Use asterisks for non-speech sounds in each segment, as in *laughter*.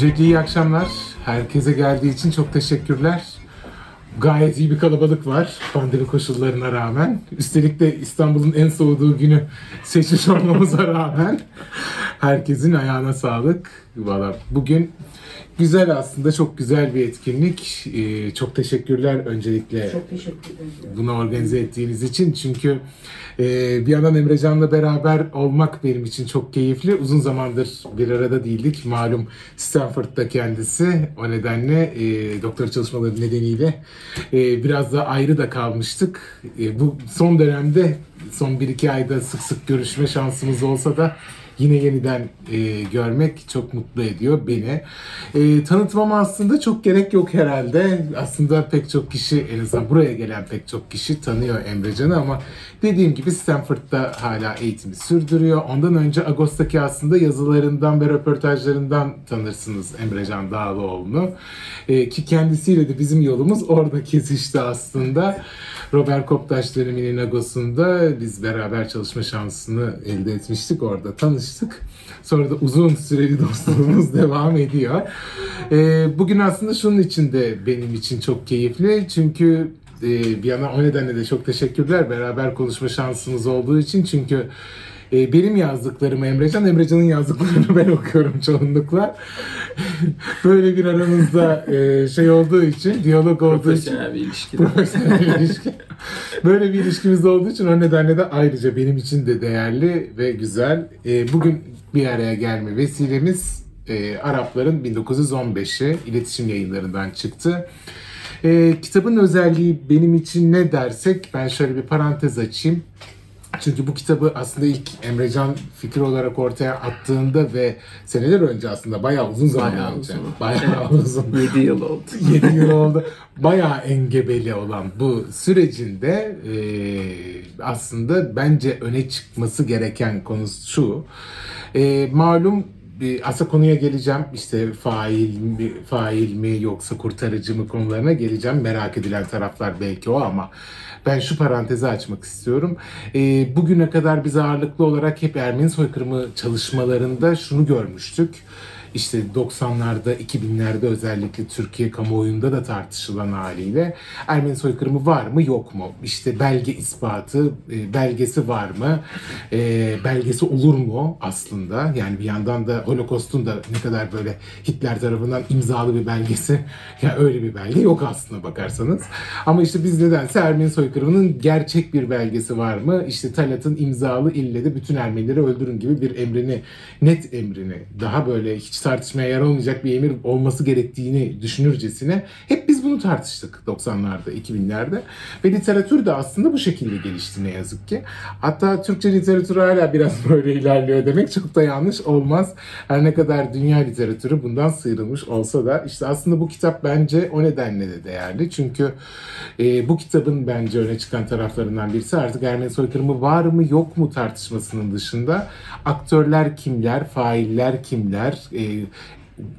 Öncelikle iyi akşamlar. Herkese geldiği için çok teşekkürler. Gayet iyi bir kalabalık var pandemi koşullarına rağmen. Üstelik de İstanbul'un en soğuduğu günü seçmiş *laughs* olmamıza rağmen herkesin ayağına sağlık. Valla bugün güzel aslında çok güzel bir etkinlik. Ee, çok teşekkürler öncelikle Çok teşekkür ederim. bunu organize ettiğiniz için. Çünkü e, bir yandan Emrecan'la beraber olmak benim için çok keyifli. Uzun zamandır bir arada değildik. Malum Stanford'da kendisi. O nedenle e, doktora çalışmaları nedeniyle e, biraz da ayrı da kalmıştık. E, bu son dönemde son 1-2 ayda sık sık görüşme şansımız olsa da yine yeniden e, görmek çok mutlu ediyor beni. E, tanıtmama aslında çok gerek yok herhalde. Aslında pek çok kişi en azından buraya gelen pek çok kişi tanıyor Emrecan'ı ama dediğim gibi Stanford'da hala eğitimi sürdürüyor. Ondan önce Ağustos'taki aslında yazılarından ve röportajlarından tanırsınız Emrecan Dağlıoğlu'nu. E, ki kendisiyle de bizim yolumuz orada kesişti aslında. Robert Koptaş döneminin Agos'unda biz beraber çalışma şansını elde etmiştik. Orada tanıştık. Sonra da uzun süreli *laughs* dostluğumuz devam ediyor. Ee, bugün aslında şunun için de benim için çok keyifli. Çünkü e, bir yana o nedenle de çok teşekkürler. Beraber konuşma şansımız olduğu için. Çünkü e, benim yazdıklarımı Emrecan, Emrecan'ın yazdıklarını *laughs* ben okuyorum çoğunlukla. *laughs* Böyle bir aramızda e, şey olduğu için, diyalog olduğu için Profesyonel bir ilişki. profesyonel bir ilişki. Böyle bir ilişkimiz olduğu için o nedenle de ayrıca benim için de değerli ve güzel. Ee, bugün bir araya gelme vesilemiz e, Arapların 1915'i iletişim yayınlarından çıktı. Ee, kitabın özelliği benim için ne dersek ben şöyle bir parantez açayım. Çünkü bu kitabı aslında ilk Emrecan fikir olarak ortaya attığında ve seneler önce aslında bayağı uzun zaman Bayağı önce. uzun. Bayağı *laughs* uzun. 7 yıl oldu. *laughs* 7 yıl oldu. Bayağı engebeli olan bu sürecinde e, aslında bence öne çıkması gereken konu şu. E, malum aslında konuya geleceğim. İşte fail mi, fail mi yoksa kurtarıcı mı konularına geleceğim. Merak edilen taraflar belki o ama ben şu parantezi açmak istiyorum. E, bugüne kadar biz ağırlıklı olarak hep Ermeni soykırımı çalışmalarında şunu görmüştük işte 90'larda 2000'lerde özellikle Türkiye kamuoyunda da tartışılan haliyle Ermeni soykırımı var mı yok mu? İşte belge ispatı, e, belgesi var mı? E, belgesi olur mu aslında? Yani bir yandan da Holokost'un da ne kadar böyle Hitler tarafından imzalı bir belgesi ya öyle bir belge yok aslında bakarsanız. Ama işte biz nedense Ermeni soykırımının gerçek bir belgesi var mı? İşte Talat'ın imzalı ille de bütün Ermenileri öldürün gibi bir emrini, net emrini daha böyle hiç tartışmaya yer olmayacak bir emir olması gerektiğini düşünürcesine hep biz bunu tartıştık 90'larda, 2000'lerde. Ve literatür de aslında bu şekilde gelişti ne yazık ki. Hatta Türkçe literatürü hala biraz *laughs* böyle ilerliyor demek çok da yanlış olmaz. Her ne kadar dünya literatürü bundan sıyrılmış olsa da işte aslında bu kitap bence o nedenle de değerli. Çünkü e, bu kitabın bence öne çıkan taraflarından birisi artık Ermeni soykırımı var mı yok mu tartışmasının dışında aktörler kimler, failler kimler, e,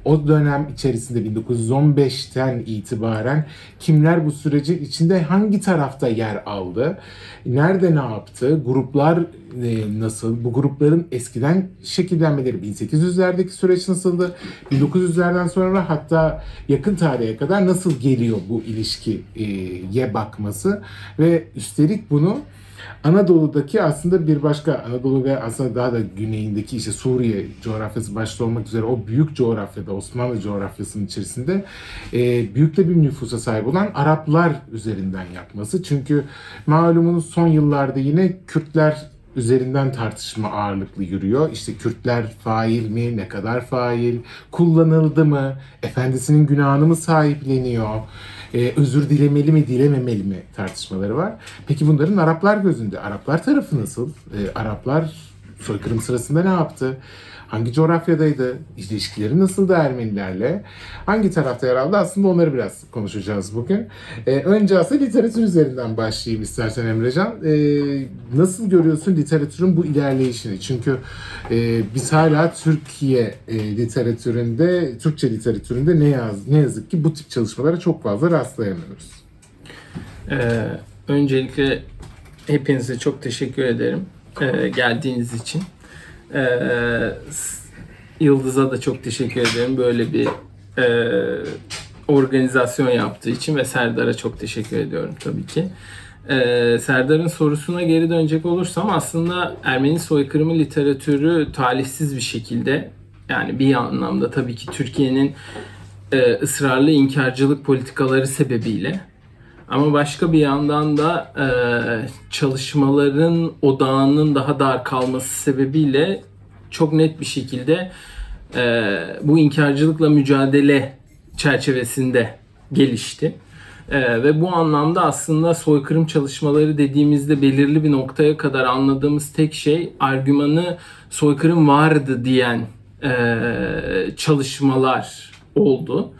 o dönem içerisinde 1915'ten itibaren kimler bu sürecin içinde hangi tarafta yer aldı? Nerede ne yaptı? Gruplar e, nasıl? Bu grupların eskiden şekillenmeleri 1800'lerdeki süreç nasıldı? 1900'lerden sonra hatta yakın tarihe kadar nasıl geliyor bu ilişkiye bakması ve üstelik bunu Anadolu'daki aslında bir başka Anadolu ve aslında daha da güneyindeki işte Suriye coğrafyası başta olmak üzere o büyük coğrafyada Osmanlı coğrafyasının içerisinde e, büyük de bir nüfusa sahip olan Araplar üzerinden yapması. Çünkü malumunuz son yıllarda yine Kürtler üzerinden tartışma ağırlıklı yürüyor. İşte Kürtler fail mi, ne kadar fail, kullanıldı mı, efendisinin günahını mı sahipleniyor, ee, özür dilemeli mi, dilememeli mi tartışmaları var. Peki bunların Araplar gözünde, Araplar tarafı nasıl? Ee, Araplar soykırım sırasında ne yaptı? Hangi coğrafyadaydı? İlişkileri nasıldı Ermenilerle? Hangi tarafta yer aldı? Aslında onları biraz konuşacağız bugün. Ee, önce aslında literatür üzerinden başlayayım istersen Emrecan. Ee, nasıl görüyorsun literatürün bu ilerleyişini? Çünkü e, biz hala Türkiye e, literatüründe, Türkçe literatüründe ne, yaz, ne yazık ki bu tip çalışmalara çok fazla rastlayamıyoruz. Ee, öncelikle hepinize çok teşekkür ederim ee, geldiğiniz için. Ee, Yıldız'a da çok teşekkür ederim böyle bir e, organizasyon yaptığı için ve Serdar'a çok teşekkür ediyorum tabii ki. E, Serdar'ın sorusuna geri dönecek olursam aslında Ermeni soykırımı literatürü talihsiz bir şekilde yani bir anlamda tabii ki Türkiye'nin e, ısrarlı inkarcılık politikaları sebebiyle ama başka bir yandan da e, çalışmaların odağının daha dar kalması sebebiyle çok net bir şekilde e, bu inkarcılıkla mücadele çerçevesinde gelişti. E, ve bu anlamda aslında soykırım çalışmaları dediğimizde belirli bir noktaya kadar anladığımız tek şey argümanı soykırım vardı diyen e, çalışmalar oldu.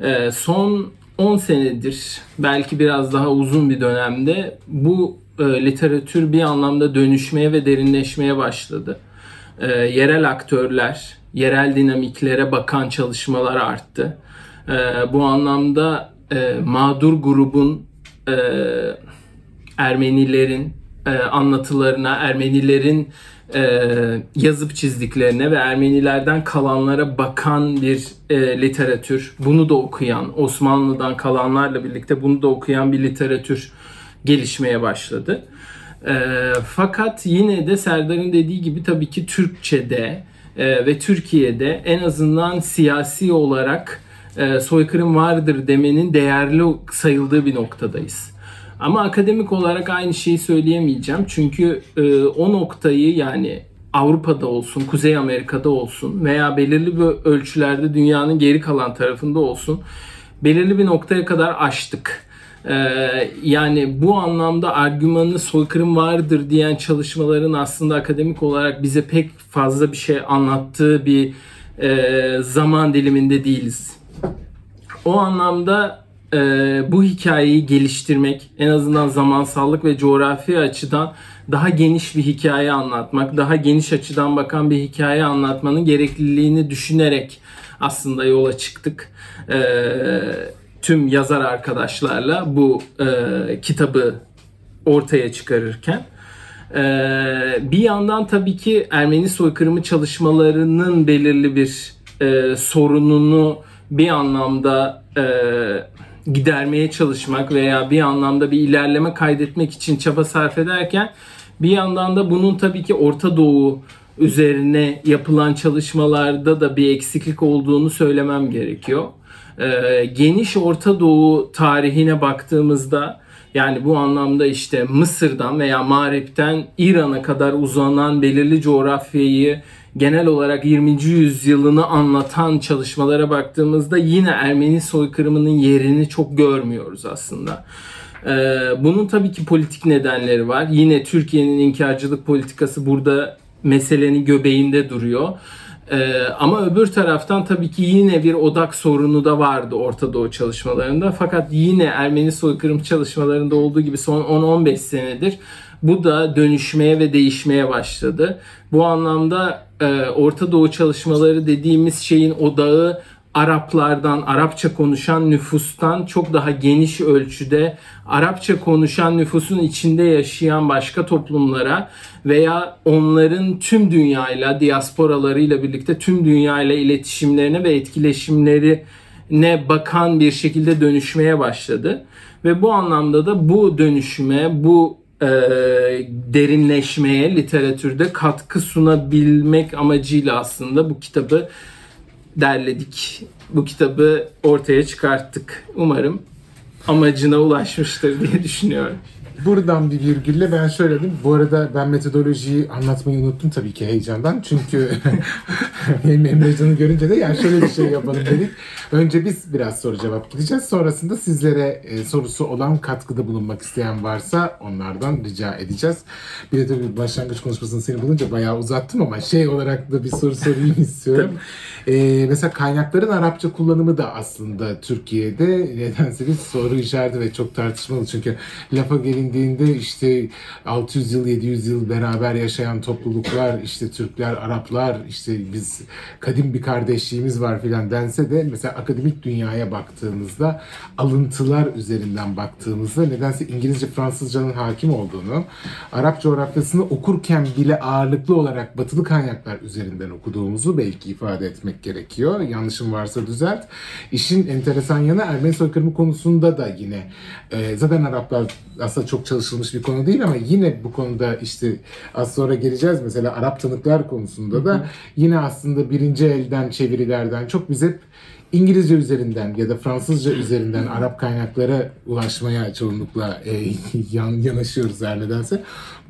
E, son 10 senedir belki biraz daha uzun bir dönemde bu e, literatür bir anlamda dönüşmeye ve derinleşmeye başladı. E, yerel aktörler, yerel dinamiklere bakan çalışmalar arttı. E, bu anlamda e, mağdur grubun e, Ermenilerin e, anlatılarına, Ermenilerin e, yazıp çizdiklerine ve Ermenilerden kalanlara bakan bir e, literatür, bunu da okuyan, Osmanlı'dan kalanlarla birlikte bunu da okuyan bir literatür gelişmeye başladı. E, fakat yine de Serdar'ın dediği gibi tabii ki Türkçe'de e, ve Türkiye'de en azından siyasi olarak e, soykırım vardır demenin değerli sayıldığı bir noktadayız. Ama akademik olarak aynı şeyi söyleyemeyeceğim. Çünkü e, o noktayı yani Avrupa'da olsun, Kuzey Amerika'da olsun veya belirli bir ölçülerde dünyanın geri kalan tarafında olsun belirli bir noktaya kadar aştık. Ee, yani bu anlamda argümanı soykırım vardır diyen çalışmaların aslında akademik olarak bize pek fazla bir şey anlattığı bir e, zaman diliminde değiliz. O anlamda e, bu hikayeyi geliştirmek, en azından zamansallık ve coğrafi açıdan daha geniş bir hikaye anlatmak, daha geniş açıdan bakan bir hikaye anlatmanın gerekliliğini düşünerek aslında yola çıktık. E, tüm yazar arkadaşlarla bu e, kitabı ortaya çıkarırken. Ee, bir yandan tabii ki Ermeni soykırımı çalışmalarının belirli bir e, sorununu bir anlamda e, gidermeye çalışmak veya bir anlamda bir ilerleme kaydetmek için çaba sarf ederken bir yandan da bunun tabii ki Orta Doğu üzerine yapılan çalışmalarda da bir eksiklik olduğunu söylemem gerekiyor. Ee, geniş Orta Doğu tarihine baktığımızda yani bu anlamda işte Mısır'dan veya Mağrip'ten İran'a kadar uzanan belirli coğrafyayı genel olarak 20. yüzyılını anlatan çalışmalara baktığımızda yine Ermeni soykırımının yerini çok görmüyoruz aslında. Ee, bunun tabii ki politik nedenleri var. Yine Türkiye'nin inkarcılık politikası burada meselenin göbeğinde duruyor. Ee, ama öbür taraftan tabii ki yine bir odak sorunu da vardı Orta Doğu çalışmalarında. Fakat yine Ermeni soykırım çalışmalarında olduğu gibi son 10-15 senedir bu da dönüşmeye ve değişmeye başladı. Bu anlamda e, Orta Doğu çalışmaları dediğimiz şeyin odağı Araplardan, Arapça konuşan nüfustan çok daha geniş ölçüde Arapça konuşan nüfusun içinde yaşayan başka toplumlara veya onların tüm dünyayla, diasporalarıyla birlikte tüm dünyayla iletişimlerine ve etkileşimlerine bakan bir şekilde dönüşmeye başladı. Ve bu anlamda da bu dönüşüme, bu e, derinleşmeye literatürde katkı sunabilmek amacıyla aslında bu kitabı derledik. Bu kitabı ortaya çıkarttık. Umarım amacına ulaşmıştır diye düşünüyorum. Buradan bir virgülle ben şöyle dedim. Bu arada ben metodolojiyi anlatmayı unuttum tabii ki heyecandan. Çünkü *laughs* benim Emrecan'ı görünce de yani şöyle bir şey yapalım dedik. Önce biz biraz soru cevap gideceğiz. Sonrasında sizlere e, sorusu olan katkıda bulunmak isteyen varsa onlardan rica edeceğiz. Bir de tabii başlangıç konuşmasını seni bulunca bayağı uzattım ama şey olarak da bir soru sorayım *laughs* istiyorum. e, mesela kaynakların Arapça kullanımı da aslında Türkiye'de nedense bir soru işareti ve çok tartışmalı. Çünkü lafa gelince indiğinde işte 600 yıl 700 yıl beraber yaşayan topluluklar işte Türkler, Araplar işte biz kadim bir kardeşliğimiz var filan dense de mesela akademik dünyaya baktığımızda alıntılar üzerinden baktığımızda nedense İngilizce Fransızcanın hakim olduğunu Arap coğrafyasını okurken bile ağırlıklı olarak batılı kaynaklar üzerinden okuduğumuzu belki ifade etmek gerekiyor. Yanlışım varsa düzelt. İşin enteresan yanı Ermeni soykırımı konusunda da yine e, zaten Araplar aslında çok çalışılmış bir konu değil ama yine bu konuda işte az sonra geleceğiz mesela Arap tanıklar konusunda da yine aslında birinci elden çevirilerden çok biz hep İngilizce üzerinden ya da Fransızca üzerinden Arap kaynaklara ulaşmaya çoğunlukla e, *laughs* yan, yanaşıyoruz her nedense.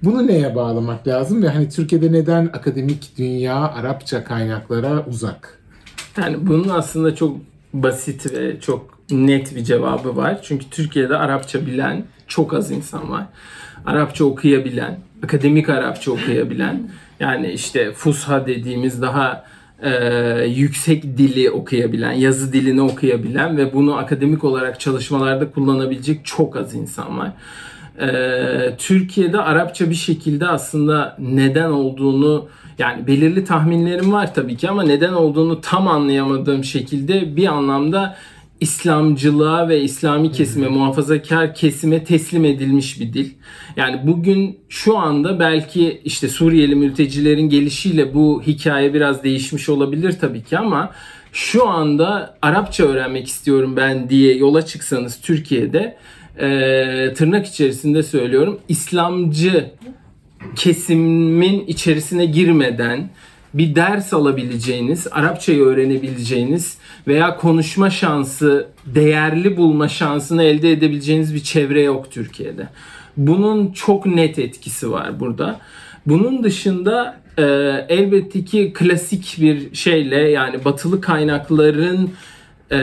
Bunu neye bağlamak lazım ve hani Türkiye'de neden akademik dünya Arapça kaynaklara uzak? Yani bunun aslında çok basit ve çok net bir cevabı var. Çünkü Türkiye'de Arapça bilen çok az insan var. Arapça okuyabilen, akademik Arapça okuyabilen, yani işte Fusha dediğimiz daha e, yüksek dili okuyabilen, yazı dilini okuyabilen ve bunu akademik olarak çalışmalarda kullanabilecek çok az insan var. E, Türkiye'de Arapça bir şekilde aslında neden olduğunu yani belirli tahminlerim var tabii ki ama neden olduğunu tam anlayamadığım şekilde bir anlamda İslamcılığa ve İslami kesime, muhafazakar kesime teslim edilmiş bir dil. Yani bugün şu anda belki işte Suriyeli mültecilerin gelişiyle bu hikaye biraz değişmiş olabilir tabii ki ama şu anda Arapça öğrenmek istiyorum ben diye yola çıksanız Türkiye'de e, tırnak içerisinde söylüyorum İslamcı kesimin içerisine girmeden bir ders alabileceğiniz, Arapçayı öğrenebileceğiniz veya konuşma şansı, değerli bulma şansını elde edebileceğiniz bir çevre yok Türkiye'de. Bunun çok net etkisi var burada. Bunun dışında e, elbette ki klasik bir şeyle yani batılı kaynakların e,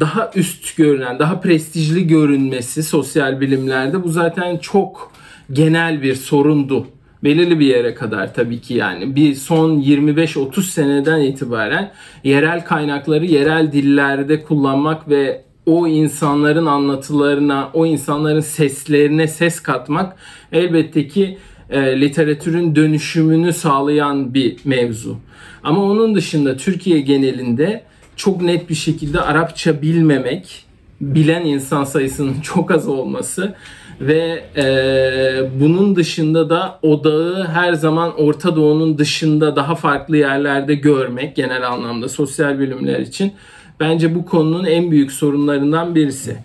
daha üst görünen, daha prestijli görünmesi sosyal bilimlerde bu zaten çok genel bir sorundu belirli bir yere kadar tabii ki yani bir son 25-30 seneden itibaren yerel kaynakları yerel dillerde kullanmak ve o insanların anlatılarına, o insanların seslerine ses katmak elbette ki e, literatürün dönüşümünü sağlayan bir mevzu. Ama onun dışında Türkiye genelinde çok net bir şekilde Arapça bilmemek, bilen insan sayısının *laughs* çok az olması ve e, bunun dışında da odağı her zaman Orta Doğu'nun dışında daha farklı yerlerde görmek genel anlamda sosyal bilimler için bence bu konunun en büyük sorunlarından birisi.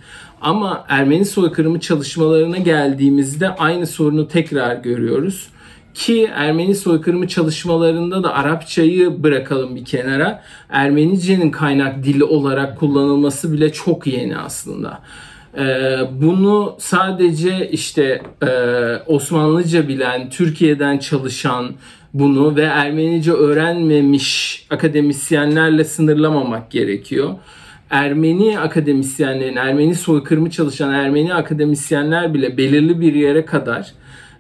Ama Ermeni soykırımı çalışmalarına geldiğimizde aynı sorunu tekrar görüyoruz. Ki Ermeni soykırımı çalışmalarında da Arapçayı bırakalım bir kenara. Ermenice'nin kaynak dili olarak kullanılması bile çok yeni aslında. Ee, bunu sadece işte e, Osmanlıca bilen, Türkiye'den çalışan bunu ve Ermenice öğrenmemiş akademisyenlerle sınırlamamak gerekiyor. Ermeni akademisyenlerin, Ermeni soykırımı çalışan Ermeni akademisyenler bile belirli bir yere kadar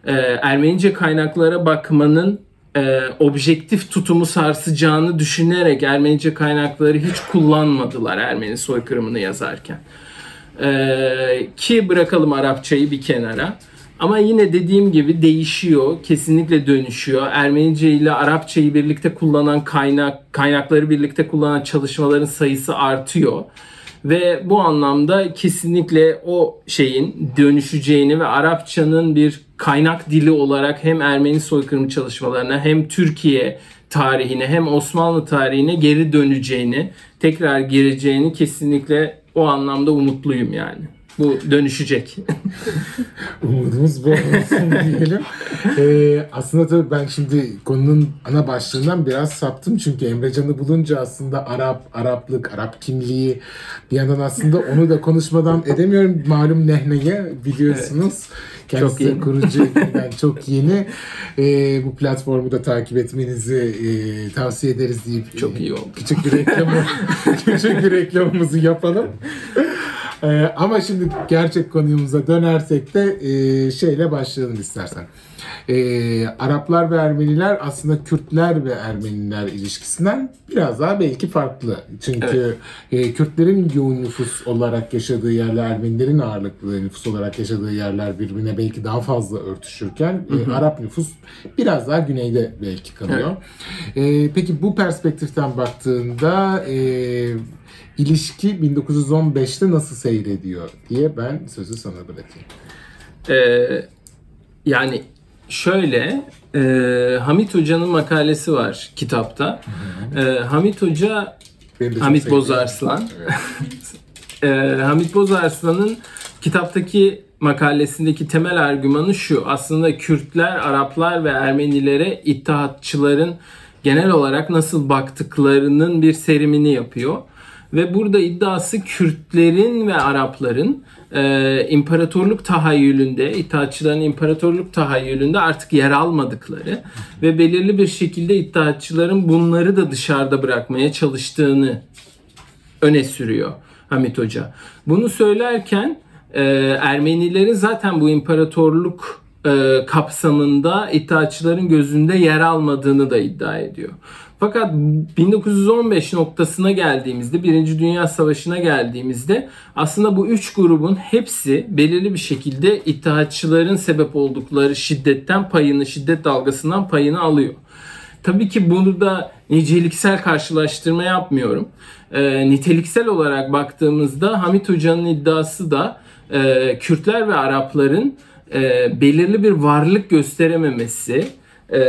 e, Ermenice kaynaklara bakmanın e, objektif tutumu sarsacağını düşünerek Ermenice kaynakları hiç kullanmadılar Ermeni soykırımını yazarken. Ee, ki bırakalım Arapçayı bir kenara. Ama yine dediğim gibi değişiyor, kesinlikle dönüşüyor. Ermenice ile Arapçayı birlikte kullanan kaynak, kaynakları birlikte kullanan çalışmaların sayısı artıyor. Ve bu anlamda kesinlikle o şeyin dönüşeceğini ve Arapçanın bir kaynak dili olarak hem Ermeni soykırımı çalışmalarına hem Türkiye tarihine hem Osmanlı tarihine geri döneceğini, tekrar gireceğini kesinlikle o anlamda umutluyum yani. Bu dönüşecek. *laughs* Umudumuz bu olsun diyelim. *laughs* Ee, aslında tabii ben şimdi konunun ana başlığından biraz saptım. Çünkü Emrecan'ı bulunca aslında Arap, Araplık, Arap kimliği bir yandan aslında onu da konuşmadan edemiyorum. Malum Nehne'ye biliyorsunuz. Evet. Kendisi çok yeni. kurucu *laughs* ekibinden çok yeni. Ee, bu platformu da takip etmenizi e, tavsiye ederiz deyip çok iyi oldu. Küçük bir reklamı *laughs* küçük bir reklamımızı yapalım. Ee, ama şimdi gerçek konumuza dönersek de e, şeyle başlayalım istersen. e, Araplar ve Ermeniler aslında Kürtler ve Ermeniler ilişkisinden biraz daha belki farklı. Çünkü e, Kürtlerin yoğun nüfus olarak yaşadığı yerler, Ermenilerin ağırlıklı nüfus olarak yaşadığı yerler birbirine belki daha fazla örtüşürken e, Arap nüfus biraz daha güneyde belki kalıyor. E, peki bu perspektiften baktığında e, ilişki 1915'te nasıl seyrediyor diye ben sözü sana bırakayım. Ee, yani şöyle e, Hamit Hoca'nın makalesi var kitapta. E, Hamit Hoca Hamit Bozarslan. Evet. *laughs* e, Hamit Bozarslan'ın kitaptaki makalesindeki temel argümanı şu. Aslında Kürtler, Araplar ve Ermenilere İttihatçıların genel olarak nasıl baktıklarının bir serimini yapıyor. Ve burada iddiası Kürtlerin ve Arapların e, imparatorluk tahayyülünde, İttihatçıların imparatorluk tahayyülünde artık yer almadıkları ve belirli bir şekilde İttihatçıların bunları da dışarıda bırakmaya çalıştığını öne sürüyor Hamit Hoca. Bunu söylerken e, Ermenilerin zaten bu imparatorluk e, kapsamında İttihatçıların gözünde yer almadığını da iddia ediyor. Fakat 1915 noktasına geldiğimizde, Birinci Dünya Savaşı'na geldiğimizde aslında bu üç grubun hepsi belirli bir şekilde İttihatçıların sebep oldukları şiddetten payını, şiddet dalgasından payını alıyor. Tabii ki burada niceliksel karşılaştırma yapmıyorum. Ee, niteliksel olarak baktığımızda Hamit Hoca'nın iddiası da e, Kürtler ve Arapların e, belirli bir varlık gösterememesi e,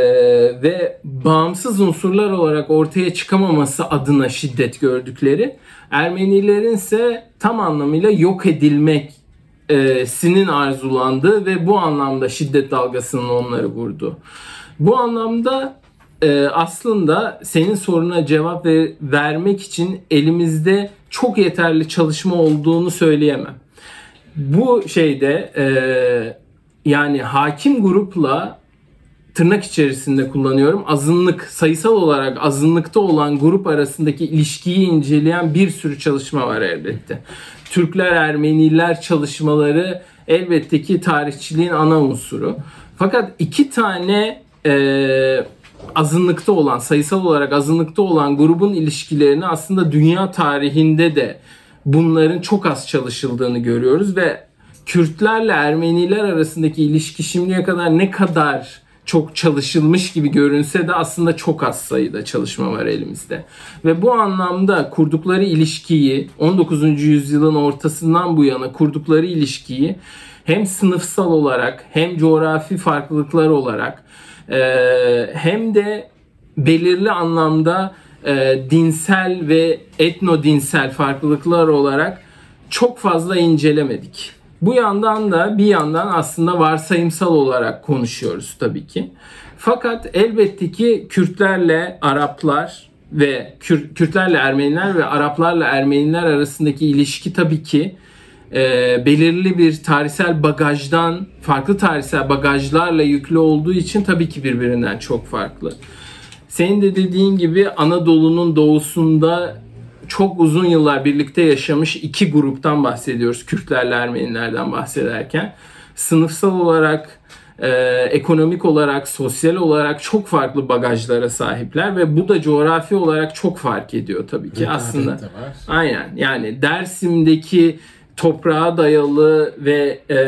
ve bağımsız unsurlar olarak ortaya çıkamaması adına şiddet gördükleri, Ermenilerin ise tam anlamıyla yok edilmek e, sinin arzulandığı ve bu anlamda şiddet dalgasının onları vurdu. Bu anlamda e, aslında senin soruna cevap ver- vermek için elimizde çok yeterli çalışma olduğunu söyleyemem. Bu şeyde e, yani hakim grupla tırnak içerisinde kullanıyorum. Azınlık, sayısal olarak azınlıkta olan grup arasındaki ilişkiyi inceleyen bir sürü çalışma var elbette. Türkler, Ermeniler çalışmaları elbette ki tarihçiliğin ana unsuru. Fakat iki tane e, azınlıkta olan, sayısal olarak azınlıkta olan grubun ilişkilerini aslında dünya tarihinde de bunların çok az çalışıldığını görüyoruz ve Kürtlerle Ermeniler arasındaki ilişki şimdiye kadar ne kadar çok çalışılmış gibi görünse de aslında çok az sayıda çalışma var elimizde. Ve bu anlamda kurdukları ilişkiyi 19. yüzyılın ortasından bu yana kurdukları ilişkiyi hem sınıfsal olarak hem coğrafi farklılıklar olarak e, hem de belirli anlamda e, dinsel ve etno dinsel farklılıklar olarak çok fazla incelemedik. Bu yandan da bir yandan aslında varsayımsal olarak konuşuyoruz tabii ki. Fakat elbette ki Kürtlerle Araplar ve Kür- Kürtlerle Ermeniler ve Araplarla Ermeniler arasındaki ilişki tabii ki e, belirli bir tarihsel bagajdan farklı tarihsel bagajlarla yüklü olduğu için tabii ki birbirinden çok farklı. Senin de dediğin gibi Anadolu'nun doğusunda çok uzun yıllar birlikte yaşamış iki gruptan bahsediyoruz. Kürtlerle Ermenilerden bahsederken. Sınıfsal olarak, e, ekonomik olarak, sosyal olarak çok farklı bagajlara sahipler ve bu da coğrafi olarak çok fark ediyor tabii ki Rekabet aslında. Aynen yani Dersim'deki toprağa dayalı ve e,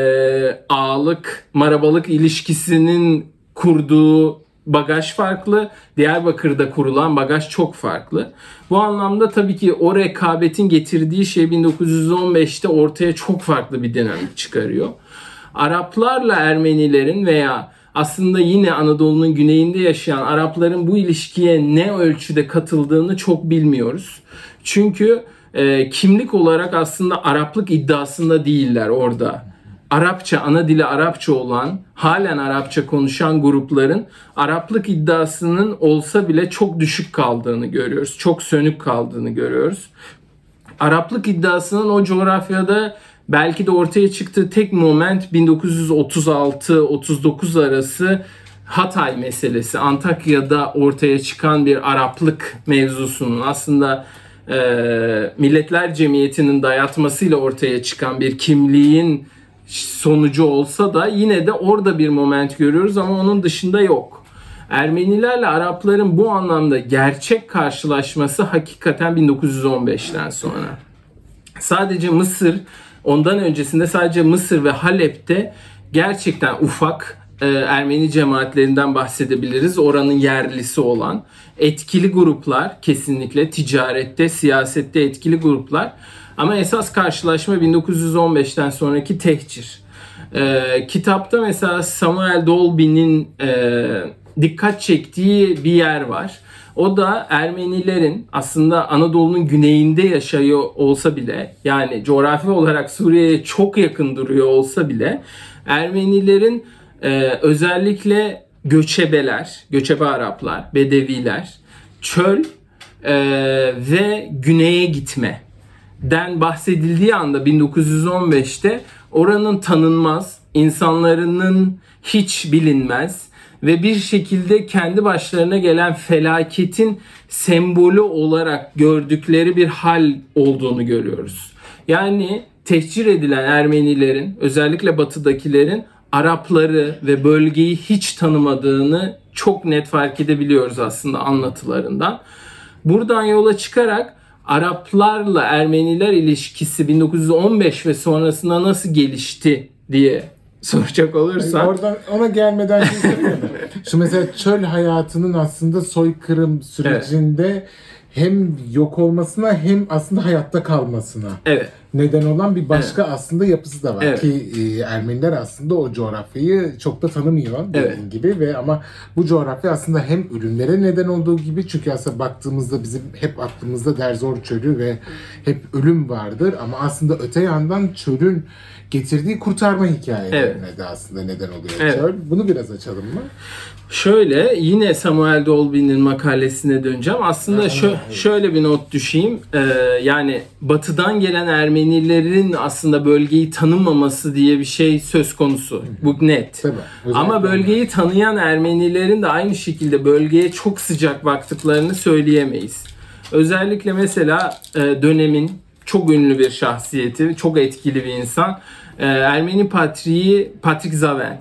ağalık marabalık ilişkisinin kurduğu bagaj farklı. Diyarbakır'da kurulan bagaj çok farklı. Bu anlamda tabii ki o rekabetin getirdiği şey 1915'te ortaya çok farklı bir dinamik çıkarıyor. Araplarla Ermenilerin veya aslında yine Anadolu'nun güneyinde yaşayan Arapların bu ilişkiye ne ölçüde katıldığını çok bilmiyoruz. Çünkü e, kimlik olarak aslında Araplık iddiasında değiller orada. Arapça, ana dili Arapça olan, halen Arapça konuşan grupların Araplık iddiasının olsa bile çok düşük kaldığını görüyoruz. Çok sönük kaldığını görüyoruz. Araplık iddiasının o coğrafyada belki de ortaya çıktığı tek moment 1936-39 arası Hatay meselesi. Antakya'da ortaya çıkan bir Araplık mevzusunun aslında e, Milletler Cemiyeti'nin dayatmasıyla ortaya çıkan bir kimliğin sonucu olsa da yine de orada bir moment görüyoruz ama onun dışında yok. Ermenilerle Arapların bu anlamda gerçek karşılaşması hakikaten 1915'ten sonra. Sadece Mısır, ondan öncesinde sadece Mısır ve Halep'te gerçekten ufak e, Ermeni cemaatlerinden bahsedebiliriz. Oranın yerlisi olan etkili gruplar kesinlikle ticarette, siyasette etkili gruplar. Ama esas karşılaşma 1915'ten sonraki tehcir. E, kitapta mesela Samuel Dolby'nin e, dikkat çektiği bir yer var. O da Ermenilerin aslında Anadolu'nun güneyinde yaşıyor olsa bile yani coğrafi olarak Suriye'ye çok yakın duruyor olsa bile Ermenilerin e, özellikle göçebeler, göçebe Araplar, Bedeviler, çöl e, ve güneye gitme den bahsedildiği anda 1915'te oranın tanınmaz, insanların hiç bilinmez ve bir şekilde kendi başlarına gelen felaketin sembolü olarak gördükleri bir hal olduğunu görüyoruz. Yani tehcir edilen Ermenilerin özellikle batıdakilerin Arapları ve bölgeyi hiç tanımadığını çok net fark edebiliyoruz aslında anlatılarından. Buradan yola çıkarak Araplarla Ermeniler ilişkisi 1915 ve sonrasında nasıl gelişti diye soracak olursan. Oradan ona gelmeden şey? *laughs* Şu mesela çöl hayatının aslında soykırım sürecinde hem yok olmasına hem aslında hayatta kalmasına Evet. Neden olan bir başka aslında yapısı da var Evet. ki e, Ermeniler aslında o coğrafyayı çok da tanımıyor dediğin Evet. gibi ve ama bu coğrafya aslında hem ölümlere neden olduğu gibi çünkü aslında baktığımızda bizim hep aklımızda Derzor çölü ve hep ölüm vardır ama aslında öte yandan çölün getirdiği kurtarma hikayelerine de aslında neden oluyor Evet. çöl. Bunu biraz açalım mı? Şöyle yine Samuel Dolby'nin makalesine döneceğim. Aslında şö- şöyle bir not düşeyim. Ee, yani batıdan gelen Ermenilerin aslında bölgeyi tanımaması diye bir şey söz konusu. Bu net. Tabii, özellikle Ama bölgeyi tanıyan Ermenilerin de aynı şekilde bölgeye çok sıcak baktıklarını söyleyemeyiz. Özellikle mesela e, dönemin çok ünlü bir şahsiyeti, çok etkili bir insan. E, Ermeni patriği Patrik Zaven.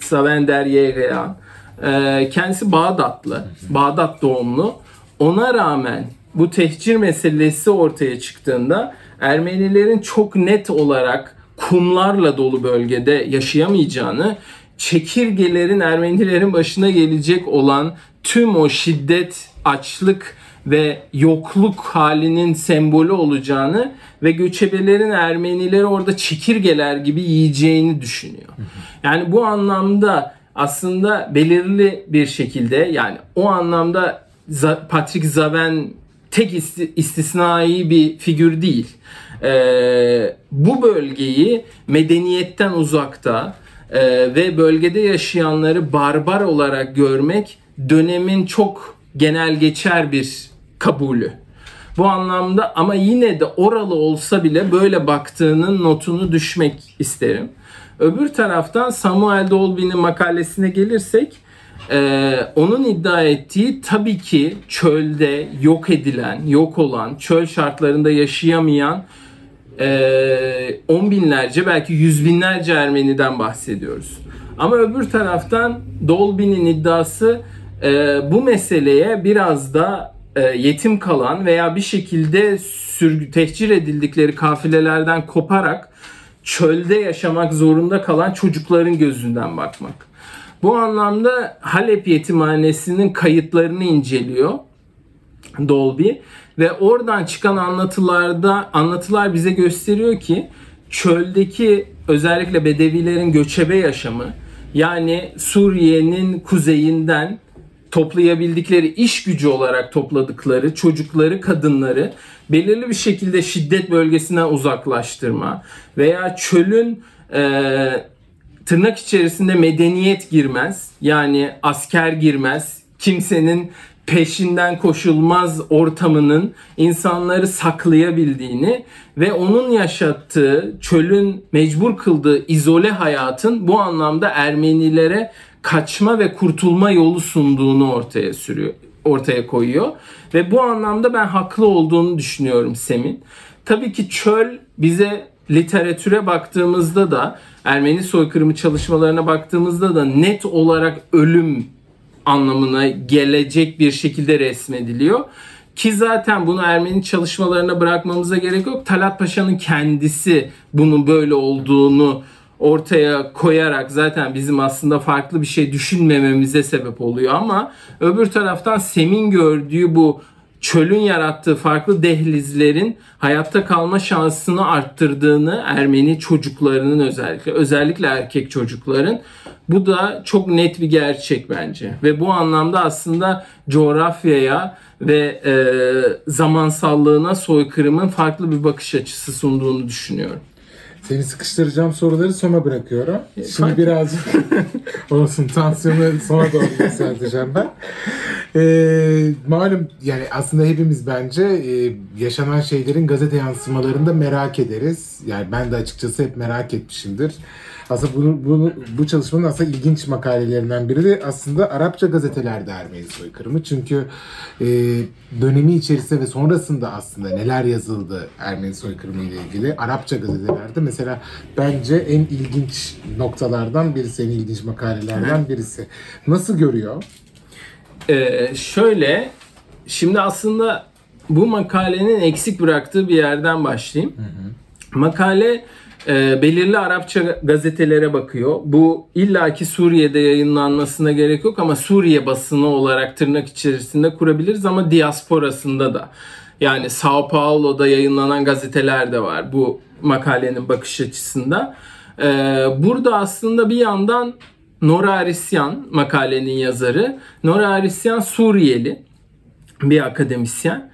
Zaven Deryeğan. E, kendisi Bağdatlı. Bağdat doğumlu. Ona rağmen bu tehcir meselesi ortaya çıktığında Ermenilerin çok net olarak kumlarla dolu bölgede yaşayamayacağını, çekirgelerin Ermenilerin başına gelecek olan tüm o şiddet, açlık ve yokluk halinin sembolü olacağını ve göçebelerin Ermenileri orada çekirgeler gibi yiyeceğini düşünüyor. Yani bu anlamda aslında belirli bir şekilde yani o anlamda Patrick Zaven tek isti- istisnai bir figür değil. Ee, bu bölgeyi medeniyetten uzakta e, ve bölgede yaşayanları barbar olarak görmek dönemin çok genel geçer bir kabulü. Bu anlamda ama yine de oralı olsa bile böyle baktığının notunu düşmek isterim. Öbür taraftan Samuel Dolby'nin makalesine gelirsek ee, onun iddia ettiği tabii ki çölde yok edilen, yok olan, çöl şartlarında yaşayamayan e, on binlerce belki yüz binlerce Ermeniden bahsediyoruz. Ama öbür taraftan Dolby'nin iddiası e, bu meseleye biraz da e, yetim kalan veya bir şekilde sürgü tehcir edildikleri kafilelerden koparak çölde yaşamak zorunda kalan çocukların gözünden bakmak. Bu anlamda Halep Yetimhanesi'nin kayıtlarını inceliyor Dolby ve oradan çıkan anlatılarda anlatılar bize gösteriyor ki çöldeki özellikle Bedevilerin göçebe yaşamı yani Suriye'nin kuzeyinden toplayabildikleri iş gücü olarak topladıkları çocukları, kadınları belirli bir şekilde şiddet bölgesinden uzaklaştırma veya çölün tırnak içerisinde medeniyet girmez. Yani asker girmez. Kimsenin peşinden koşulmaz ortamının insanları saklayabildiğini ve onun yaşattığı çölün mecbur kıldığı izole hayatın bu anlamda Ermenilere kaçma ve kurtulma yolu sunduğunu ortaya sürüyor ortaya koyuyor ve bu anlamda ben haklı olduğunu düşünüyorum Sem'in. Tabii ki çöl bize literatüre baktığımızda da Ermeni soykırımı çalışmalarına baktığımızda da net olarak ölüm anlamına gelecek bir şekilde resmediliyor. Ki zaten bunu Ermeni çalışmalarına bırakmamıza gerek yok. Talat Paşa'nın kendisi bunun böyle olduğunu ortaya koyarak zaten bizim aslında farklı bir şey düşünmememize sebep oluyor ama öbür taraftan Sem'in gördüğü bu çölün yarattığı farklı dehlizlerin hayatta kalma şansını arttırdığını Ermeni çocuklarının özellikle özellikle erkek çocukların bu da çok net bir gerçek bence ve bu anlamda aslında coğrafyaya ve e, zamansallığına soykırımın farklı bir bakış açısı sunduğunu düşünüyorum. Seni sıkıştıracağım soruları sona bırakıyorum. Şimdi fark- birazcık *laughs* *laughs* olsun tansiyonu sona doğru yükselteceğim ben. Ee, malum yani aslında hepimiz bence e, yaşanan şeylerin gazete yansımalarında merak ederiz. Yani ben de açıkçası hep merak etmişimdir. Aslında bunu, bunu, bu çalışmanın aslında ilginç makalelerinden biri de aslında Arapça gazetelerde Ermeni soykırımı. Çünkü e, dönemi içerisinde ve sonrasında aslında neler yazıldı Ermeni soykırımı ile ilgili Arapça gazetelerde mesela bence en ilginç noktalardan birisi, en ilginç makalelerden birisi. Nasıl görüyor? Ee, şöyle şimdi aslında bu makalenin eksik bıraktığı bir yerden başlayayım. Makale e, belirli Arapça gazetelere bakıyor. Bu illaki Suriye'de yayınlanmasına gerek yok ama Suriye basını olarak tırnak içerisinde kurabiliriz ama diasporasında da. Yani Sao Paulo'da yayınlanan gazeteler de var bu makalenin bakış açısında. Ee, burada aslında bir yandan Nora Arisyan makalenin yazarı. Nora Arisyan Suriyeli bir akademisyen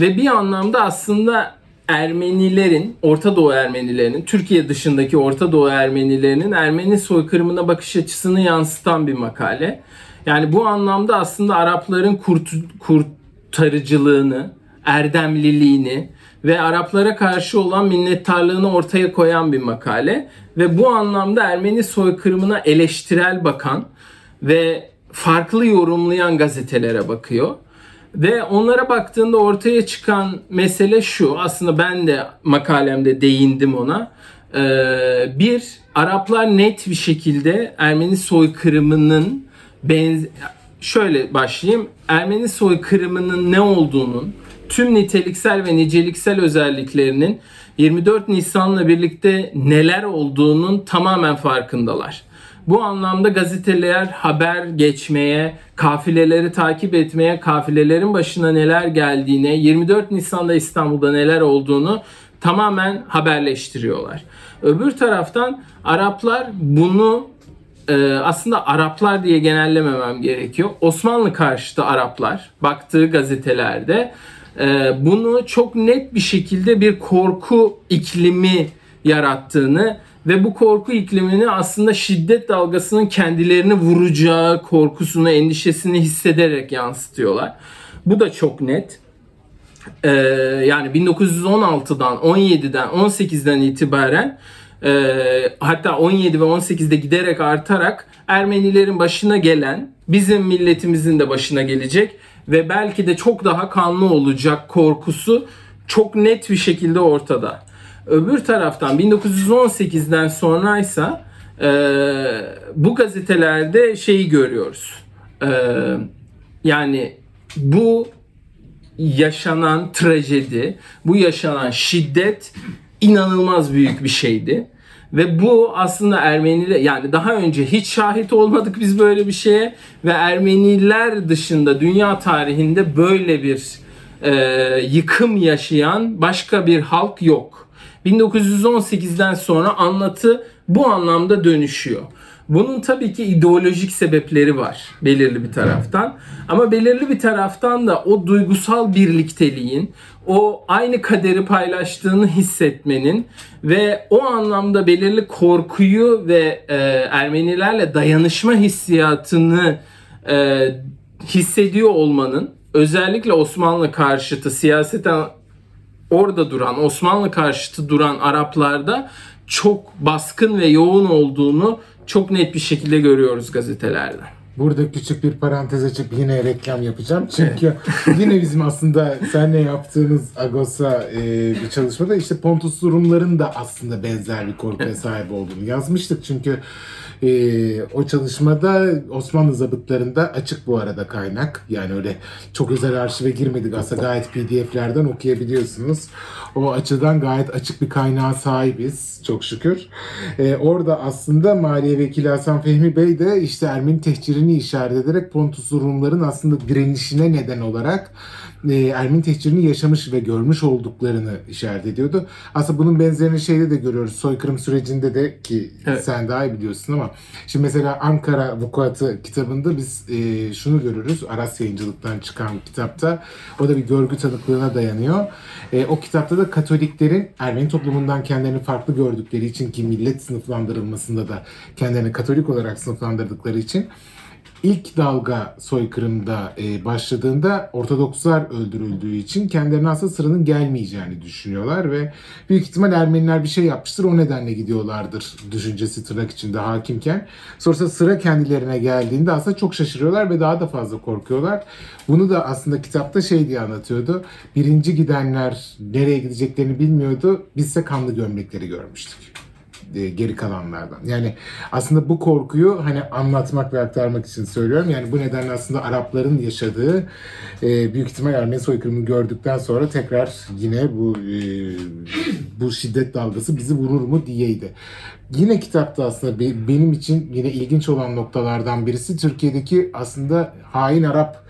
ve bir anlamda aslında Ermenilerin, Orta Doğu Ermenilerinin, Türkiye dışındaki Orta Doğu Ermenilerinin Ermeni soykırımına bakış açısını yansıtan bir makale. Yani bu anlamda aslında Arapların kurt, kurtarıcılığını, erdemliliğini ve Araplara karşı olan minnettarlığını ortaya koyan bir makale. Ve bu anlamda Ermeni soykırımına eleştirel bakan ve farklı yorumlayan gazetelere bakıyor. Ve onlara baktığında ortaya çıkan mesele şu. Aslında ben de makalemde değindim ona. Ee, bir, Araplar net bir şekilde Ermeni soykırımının benz şöyle başlayayım. Ermeni soykırımının ne olduğunun, tüm niteliksel ve niceliksel özelliklerinin 24 Nisan'la birlikte neler olduğunun tamamen farkındalar. Bu anlamda gazeteler haber geçmeye, kafileleri takip etmeye, kafilelerin başına neler geldiğine, 24 Nisan'da İstanbul'da neler olduğunu tamamen haberleştiriyorlar. Öbür taraftan Araplar bunu e, aslında Araplar diye genellememem gerekiyor. Osmanlı karşıtı Araplar baktığı gazetelerde bunu çok net bir şekilde bir korku iklimi yarattığını ve bu korku iklimini aslında şiddet dalgasının kendilerini vuracağı korkusunu, endişesini hissederek yansıtıyorlar. Bu da çok net. Ee, yani 1916'dan, 17'den, 18'den itibaren e, hatta 17 ve 18'de giderek artarak Ermenilerin başına gelen, bizim milletimizin de başına gelecek ve belki de çok daha kanlı olacak korkusu çok net bir şekilde ortada. Öbür taraftan 1918'den sonraysa e, bu gazetelerde şeyi görüyoruz. E, yani bu yaşanan trajedi, bu yaşanan şiddet inanılmaz büyük bir şeydi. Ve bu aslında Ermeniler yani daha önce hiç şahit olmadık biz böyle bir şeye ve Ermeniler dışında dünya tarihinde böyle bir e, yıkım yaşayan başka bir halk yok. 1918'den sonra anlatı bu anlamda dönüşüyor. Bunun tabii ki ideolojik sebepleri var belirli bir taraftan. Ama belirli bir taraftan da o duygusal birlikteliğin, o aynı kaderi paylaştığını hissetmenin ve o anlamda belirli korkuyu ve e, Ermenilerle dayanışma hissiyatını e, hissediyor olmanın özellikle Osmanlı karşıtı siyaseten orada duran, Osmanlı karşıtı duran Araplarda çok baskın ve yoğun olduğunu çok net bir şekilde görüyoruz gazetelerde. Burada küçük bir parantez açıp yine reklam yapacağım. Çünkü *laughs* yine bizim aslında senle yaptığımız Agos'a e, bir çalışmada işte Pontus Rumların da aslında benzer bir korkuya sahip olduğunu yazmıştık. Çünkü e, o çalışmada Osmanlı zabıtlarında açık bu arada kaynak. Yani öyle çok özel arşive girmedik aslında gayet pdf'lerden okuyabiliyorsunuz. O açıdan gayet açık bir kaynağa sahibiz çok şükür. E, orada aslında Maliye Vekili Hasan Fehmi Bey de işte Ermeni tehcirini işaret ederek Pontus Rumların aslında direnişine neden olarak e, Ermeni tehcirini yaşamış ve görmüş olduklarını işaret ediyordu. Aslında bunun benzerini şeyde de görüyoruz. Soykırım sürecinde de ki Evet. sen daha iyi biliyorsun ama şimdi mesela Ankara Vukuatı kitabında biz e, şunu görürüz. Aras Yayıncılık'tan çıkan kitapta. O da bir görgü tanıklığına dayanıyor. E, o kitapta da Katoliklerin Ermeni toplumundan kendilerini farklı gördükleri için ki millet sınıflandırılmasında da kendilerini Katolik olarak sınıflandırdıkları için ilk dalga soykırımda e, başladığında Ortodokslar öldürüldüğü için kendilerine aslında sıranın gelmeyeceğini düşünüyorlar ve büyük ihtimal Ermeniler bir şey yapmıştır o nedenle gidiyorlardır düşüncesi tırnak içinde hakimken. Sonrasında sıra kendilerine geldiğinde aslında çok şaşırıyorlar ve daha da fazla korkuyorlar. Bunu da aslında kitapta şey diye anlatıyordu. Birinci gidenler nereye gideceklerini bilmiyordu. Bizse kanlı gömlekleri görmüştük e, geri kalanlardan. Yani aslında bu korkuyu hani anlatmak ve aktarmak için söylüyorum. Yani bu nedenle aslında Arapların yaşadığı e, büyük ihtimal Ermeni soykırımını gördükten sonra tekrar yine bu e, bu şiddet dalgası bizi vurur mu diyeydi. Yine kitapta aslında be- benim için yine ilginç olan noktalardan birisi Türkiye'deki aslında hain Arap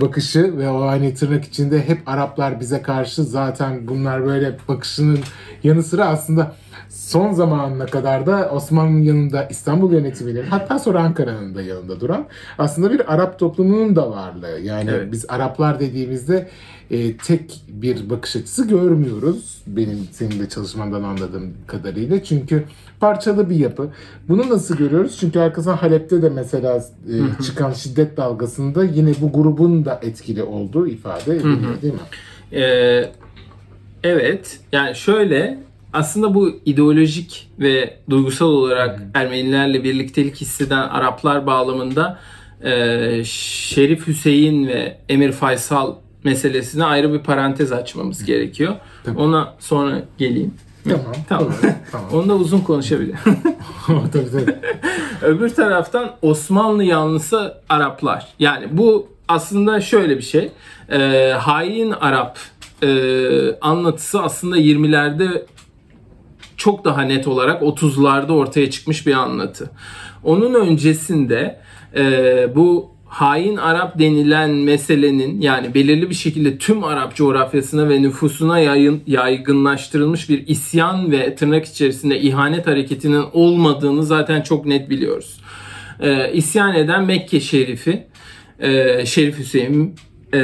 bakışı ve o hani tırnak içinde hep Araplar bize karşı zaten bunlar böyle bakışının yanı sıra aslında son zamanına kadar da Osmanlı'nın yanında İstanbul yönetiminin hatta sonra Ankara'nın da yanında duran aslında bir Arap toplumunun da varlığı. Yani Evet. biz Araplar dediğimizde e, tek bir bakış açısı görmüyoruz. Benim senin de çalışmandan anladığım kadarıyla. Çünkü parçalı bir yapı. Bunu nasıl görüyoruz? Çünkü arkasından Halep'te de mesela e, çıkan şiddet dalgasında yine bu grubun da etkili olduğu ifade ediliyor değil mi? Ee, evet. Yani şöyle aslında bu ideolojik ve duygusal olarak Ermenilerle birliktelik hisseden Araplar bağlamında e, Şerif Hüseyin ve Emir Faysal meselesine ayrı bir parantez açmamız gerekiyor. Tabii. Ona sonra geleyim. Tamam. Tamam. tamam. Onu da uzun konuşabilirim. *laughs* *laughs* tabii tabii. Öbür taraftan Osmanlı yanlısı Araplar. Yani bu aslında şöyle bir şey. Ee, hain Arap e, anlatısı aslında 20'lerde çok daha net olarak 30'larda ortaya çıkmış bir anlatı. Onun öncesinde e, bu hain Arap denilen meselenin yani belirli bir şekilde tüm Arap coğrafyasına ve nüfusuna yayın, yaygınlaştırılmış bir isyan ve tırnak içerisinde ihanet hareketinin olmadığını zaten çok net biliyoruz. E, isyan eden Mekke Şerifi, e, Şerif Hüseyin, e,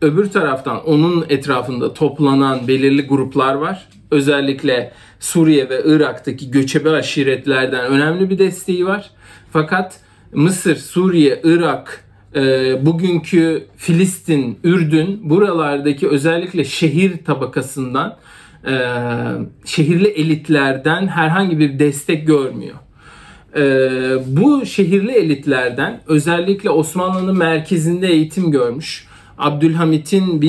öbür taraftan onun etrafında toplanan belirli gruplar var. Özellikle Suriye ve Irak'taki göçebe aşiretlerden önemli bir desteği var. Fakat Mısır, Suriye, Irak, e, bugünkü Filistin, Ürdün buralardaki özellikle şehir tabakasından, e, şehirli elitlerden herhangi bir destek görmüyor. Ee, bu şehirli elitlerden özellikle Osmanlı'nın merkezinde eğitim görmüş. Abdülhamit'in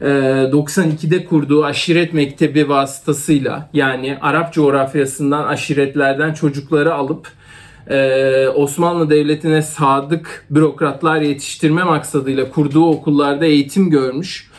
1892'de kurduğu aşiret mektebi vasıtasıyla yani Arap coğrafyasından aşiretlerden çocukları alıp e, Osmanlı Devleti'ne sadık bürokratlar yetiştirme maksadıyla kurduğu okullarda eğitim görmüş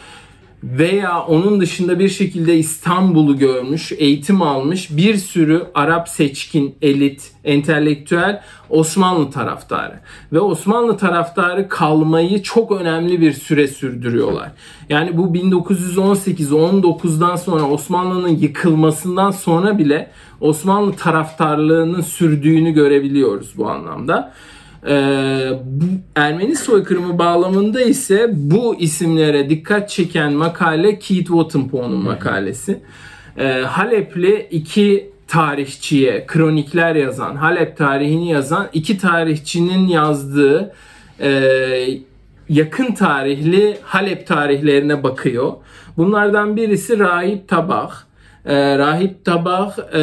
veya onun dışında bir şekilde İstanbul'u görmüş, eğitim almış bir sürü Arap seçkin, elit, entelektüel Osmanlı taraftarı. Ve Osmanlı taraftarı kalmayı çok önemli bir süre sürdürüyorlar. Yani bu 1918-19'dan sonra Osmanlı'nın yıkılmasından sonra bile Osmanlı taraftarlığının sürdüğünü görebiliyoruz bu anlamda. Ee, bu Ermeni soykırımı bağlamında ise bu isimlere dikkat çeken makale Keith Wattenpo'nun makalesi. Ee, Halep'li iki tarihçiye kronikler yazan, Halep tarihini yazan iki tarihçinin yazdığı e, yakın tarihli Halep tarihlerine bakıyor. Bunlardan birisi Rahip Tabak. Ee, Rahip Tabak e,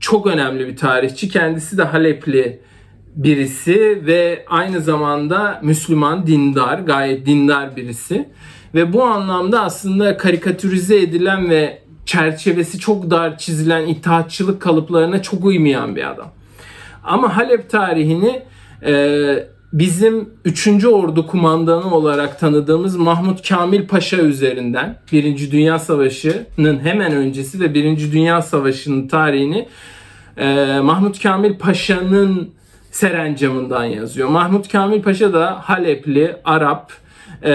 çok önemli bir tarihçi. Kendisi de Halepli birisi ve aynı zamanda Müslüman, dindar, gayet dindar birisi. Ve bu anlamda aslında karikatürize edilen ve çerçevesi çok dar çizilen itaatçılık kalıplarına çok uymayan bir adam. Ama Halep tarihini e, bizim 3. Ordu kumandanı olarak tanıdığımız Mahmut Kamil Paşa üzerinden 1. Dünya Savaşı'nın hemen öncesi ve 1. Dünya Savaşı'nın tarihini e, Mahmut Kamil Paşa'nın serencamından yazıyor. Mahmut Kamil Paşa da Halepli, Arap, e,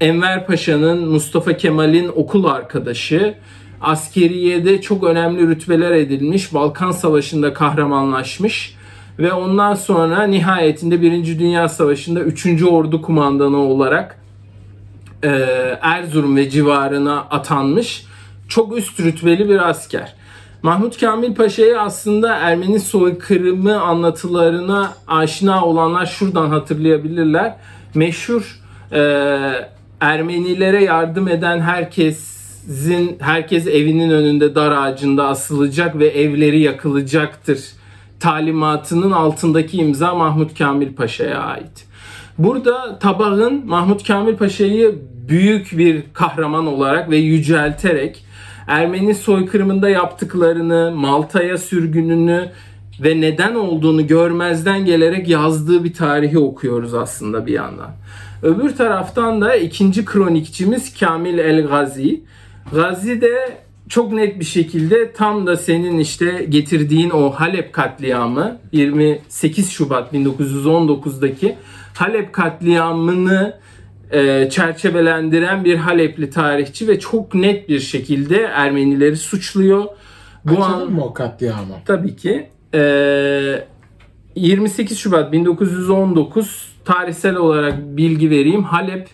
Enver Paşa'nın Mustafa Kemal'in okul arkadaşı. Askeriyede çok önemli rütbeler edilmiş. Balkan Savaşı'nda kahramanlaşmış. Ve ondan sonra nihayetinde 1. Dünya Savaşı'nda 3. Ordu Kumandanı olarak e, Erzurum ve civarına atanmış. Çok üst rütbeli bir asker. Mahmut Kamil Paşa'yı aslında Ermeni soykırımı anlatılarına aşina olanlar şuradan hatırlayabilirler. Meşhur e, Ermenilere yardım eden herkesin herkes evinin önünde dar ağacında asılacak ve evleri yakılacaktır talimatının altındaki imza Mahmut Kamil Paşa'ya ait. Burada Tabağ'ın Mahmut Kamil Paşa'yı büyük bir kahraman olarak ve yücelterek Ermeni soykırımında yaptıklarını, Malta'ya sürgününü ve neden olduğunu görmezden gelerek yazdığı bir tarihi okuyoruz aslında bir yandan. Öbür taraftan da ikinci kronikçimiz Kamil El Gazi. Gazi de çok net bir şekilde tam da senin işte getirdiğin o Halep katliamı 28 Şubat 1919'daki Halep katliamını e, çerçevelendiren bir Halepli tarihçi ve çok net bir şekilde Ermenileri suçluyor. Bu Açalım mı o katliamı? Tabii ki. E, 28 Şubat 1919 tarihsel olarak bilgi vereyim. Halep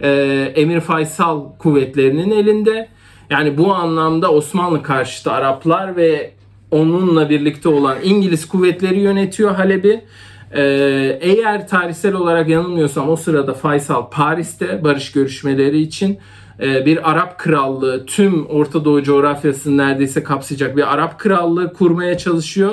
e, Emir Faysal kuvvetlerinin elinde. Yani bu anlamda Osmanlı karşıtı Araplar ve onunla birlikte olan İngiliz kuvvetleri yönetiyor Halep'i. Ee, eğer tarihsel olarak yanılmıyorsam o sırada Faysal Paris'te barış görüşmeleri için e, bir Arap krallığı tüm Orta Doğu coğrafyasını neredeyse kapsayacak bir Arap krallığı kurmaya çalışıyor.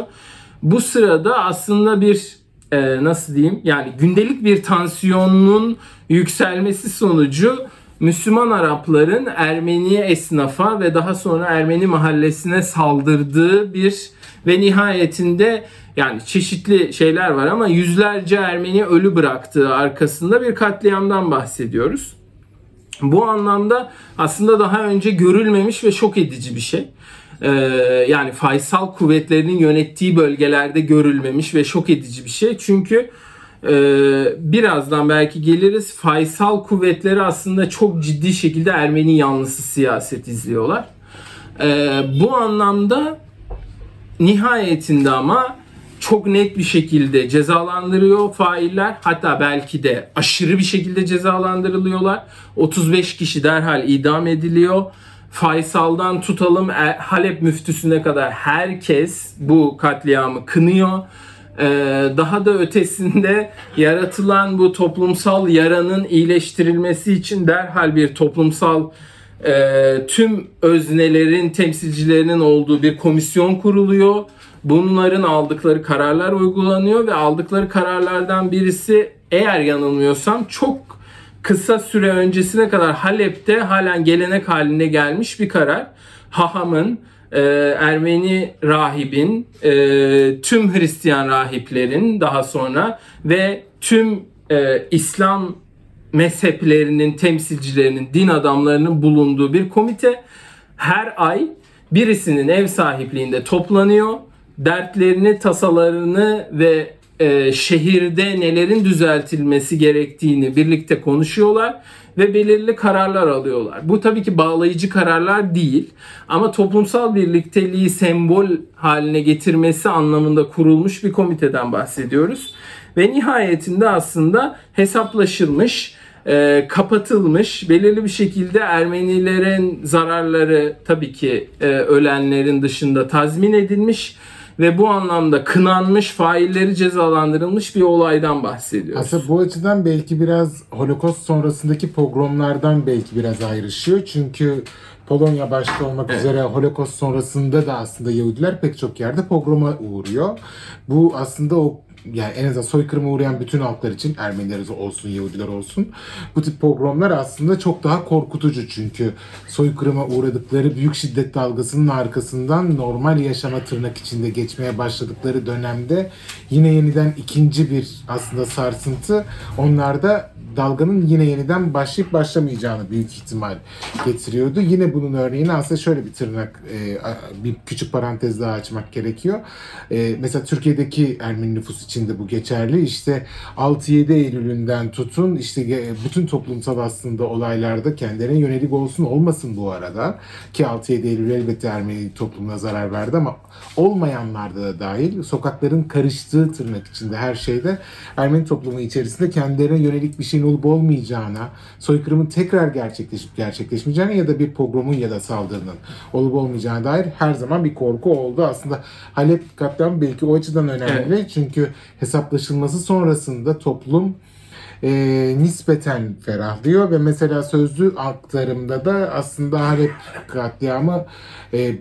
Bu sırada aslında bir e, nasıl diyeyim yani gündelik bir tansiyonun yükselmesi sonucu Müslüman Arapların Ermeni esnafa ve daha sonra Ermeni mahallesine saldırdığı bir ve nihayetinde yani çeşitli şeyler var ama yüzlerce Ermeni ölü bıraktığı arkasında bir katliamdan bahsediyoruz. Bu anlamda aslında daha önce görülmemiş ve şok edici bir şey. Ee, yani Faysal kuvvetlerinin yönettiği bölgelerde görülmemiş ve şok edici bir şey. Çünkü birazdan belki geliriz. Faysal kuvvetleri aslında çok ciddi şekilde Ermeni yanlısı siyaset izliyorlar. Ee, bu anlamda nihayetinde ama çok net bir şekilde cezalandırıyor failler. Hatta belki de aşırı bir şekilde cezalandırılıyorlar. 35 kişi derhal idam ediliyor. Faysal'dan tutalım e, Halep müftüsüne kadar herkes bu katliamı kınıyor. Ee, daha da ötesinde yaratılan bu toplumsal yaranın iyileştirilmesi için derhal bir toplumsal e, tüm öznelerin temsilcilerinin olduğu bir komisyon kuruluyor. Bunların aldıkları kararlar uygulanıyor ve aldıkları kararlardan birisi eğer yanılmıyorsam çok kısa süre öncesine kadar Halep'te halen gelenek haline gelmiş bir karar. Haham'ın, e, Ermeni rahibin, e, tüm Hristiyan rahiplerin daha sonra ve tüm e, İslam mezheplerinin temsilcilerinin, din adamlarının bulunduğu bir komite her ay birisinin ev sahipliğinde toplanıyor. Dertlerini, tasalarını ve e, şehirde nelerin düzeltilmesi gerektiğini birlikte konuşuyorlar ve belirli kararlar alıyorlar. Bu tabii ki bağlayıcı kararlar değil ama toplumsal birlikteliği sembol haline getirmesi anlamında kurulmuş bir komiteden bahsediyoruz. Ve nihayetinde aslında hesaplaşılmış, e, kapatılmış, belirli bir şekilde Ermenilerin zararları tabii ki e, ölenlerin dışında tazmin edilmiş ve bu anlamda kınanmış, failleri cezalandırılmış bir olaydan bahsediyoruz. Aslında bu açıdan belki biraz Holocaust sonrasındaki pogromlardan belki biraz ayrışıyor. Çünkü Polonya başta olmak evet. üzere Holocaust sonrasında da aslında Yahudiler pek çok yerde pogroma uğruyor. Bu aslında o yani en azından soykırıma uğrayan bütün halklar için Ermeniler olsun, Yahudiler olsun bu tip pogromlar aslında çok daha korkutucu. Çünkü soykırıma uğradıkları büyük şiddet dalgasının arkasından normal yaşama tırnak içinde geçmeye başladıkları dönemde yine yeniden ikinci bir aslında sarsıntı. Onlarda dalganın yine yeniden başlayıp başlamayacağını büyük ihtimal getiriyordu. Yine bunun örneğini aslında şöyle bir tırnak, e, bir küçük parantez daha açmak gerekiyor. E, mesela Türkiye'deki Ermeni nüfus için de bu geçerli. İşte 6-7 Eylül'ünden tutun işte bütün toplumsal aslında olaylarda kendilerine yönelik olsun olmasın bu arada. Ki 6-7 Eylül elbette Ermeni toplumuna zarar verdi ama olmayanlarda da dahil sokakların karıştığı tırnak içinde her şeyde Ermeni toplumu içerisinde kendilerine yönelik bir şeyin olup olmayacağına, soykırımın tekrar gerçekleşip gerçekleşmeyeceğine ya da bir pogromun ya da saldırının olup olmayacağına dair her zaman bir korku oldu. Aslında Halep katliamı belki o açıdan önemli. Evet. Çünkü hesaplaşılması sonrasında toplum e, nispeten ferahlıyor ve mesela sözlü aktarımda da aslında Halep katliamı e,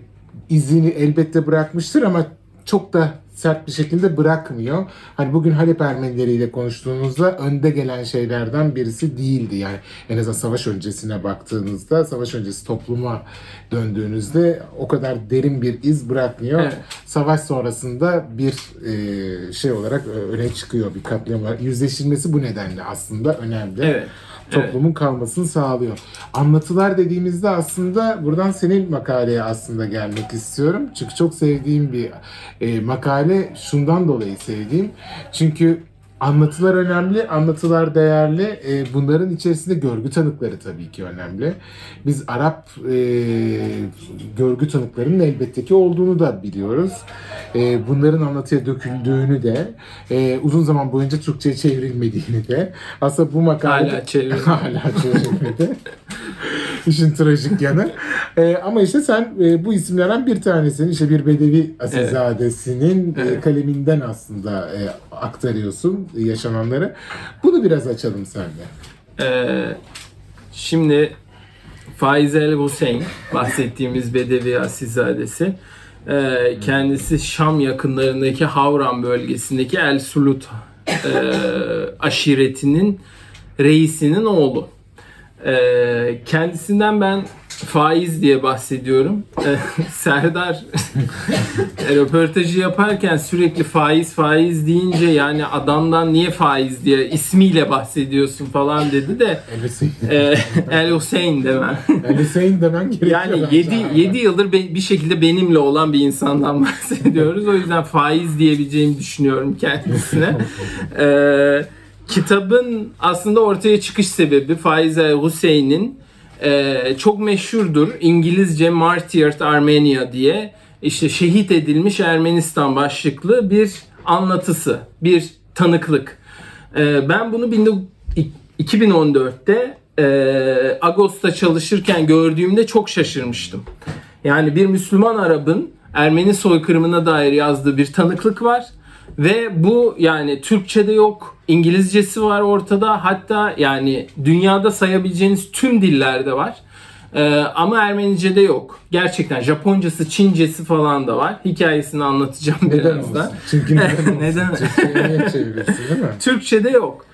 izini elbette bırakmıştır ama çok da sert bir şekilde bırakmıyor. Hani bugün Halep Ermenileriyle konuştuğunuzda önde gelen şeylerden birisi değildi. Yani en azından savaş öncesine baktığınızda, savaş öncesi topluma döndüğünüzde o kadar derin bir iz bırakmıyor. Evet. Savaş sonrasında bir e, şey olarak öne çıkıyor bir katliam. Yüzleşilmesi bu nedenle aslında önemli. Evet toplumun evet. kalmasını sağlıyor. Anlatılar dediğimizde aslında buradan senin makaleye aslında gelmek istiyorum. Çünkü çok sevdiğim bir e, makale şundan dolayı sevdiğim. Çünkü Anlatılar önemli, anlatılar değerli. E, bunların içerisinde görgü tanıkları tabii ki önemli. Biz Arap e, görgü tanıklarının elbette ki olduğunu da biliyoruz. E, bunların anlatıya döküldüğünü de, e, uzun zaman boyunca Türkçe'ye çevrilmediğini de, aslında bu makale hala çevrilmedi. *laughs* hala çevrilmedi. *laughs* *laughs* İşin trajik yanı. *laughs* E, ama işte sen e, bu isimlerden bir tanesini işte bir Bedevi Asilzadesi'nin evet. e, kaleminden aslında e, aktarıyorsun yaşananları. Bunu biraz açalım seninle. Ee, şimdi Faizel Hüseyin bahsettiğimiz Bedevi Asilzadesi e, kendisi Şam yakınlarındaki Havran bölgesindeki El Sulut e, aşiretinin reisinin oğlu. E, kendisinden ben faiz diye bahsediyorum. Ee, *laughs* Serdar *laughs* röportajı yaparken sürekli faiz faiz deyince yani adamdan niye faiz diye ismiyle bahsediyorsun falan dedi de El Hüseyin demen. *laughs* El Hüseyin demen gerekiyor. Yani 7 7 yıldır bir şekilde benimle olan bir insandan bahsediyoruz. O yüzden faiz diyebileceğimi düşünüyorum kendisine. Ee, kitabın aslında ortaya çıkış sebebi Faiz El Hüseyin'in e, çok meşhurdur. İngilizce Martyred Armenia diye işte şehit edilmiş Ermenistan başlıklı bir anlatısı, bir tanıklık. E, ben bunu 2014'te e, Ağustos'ta çalışırken gördüğümde çok şaşırmıştım. Yani bir Müslüman Arap'ın Ermeni soykırımına dair yazdığı bir tanıklık var ve bu yani Türkçe'de yok, İngilizcesi var ortada. Hatta yani dünyada sayabileceğiniz tüm dillerde var. Ee, ama Ermenice'de yok. Gerçekten Japoncası, Çincesi falan da var. Hikayesini anlatacağım neden birazdan. Olsun? *laughs* Çünkü neden, neden? Türkçe'ye değil mi? Türkçe'de yok.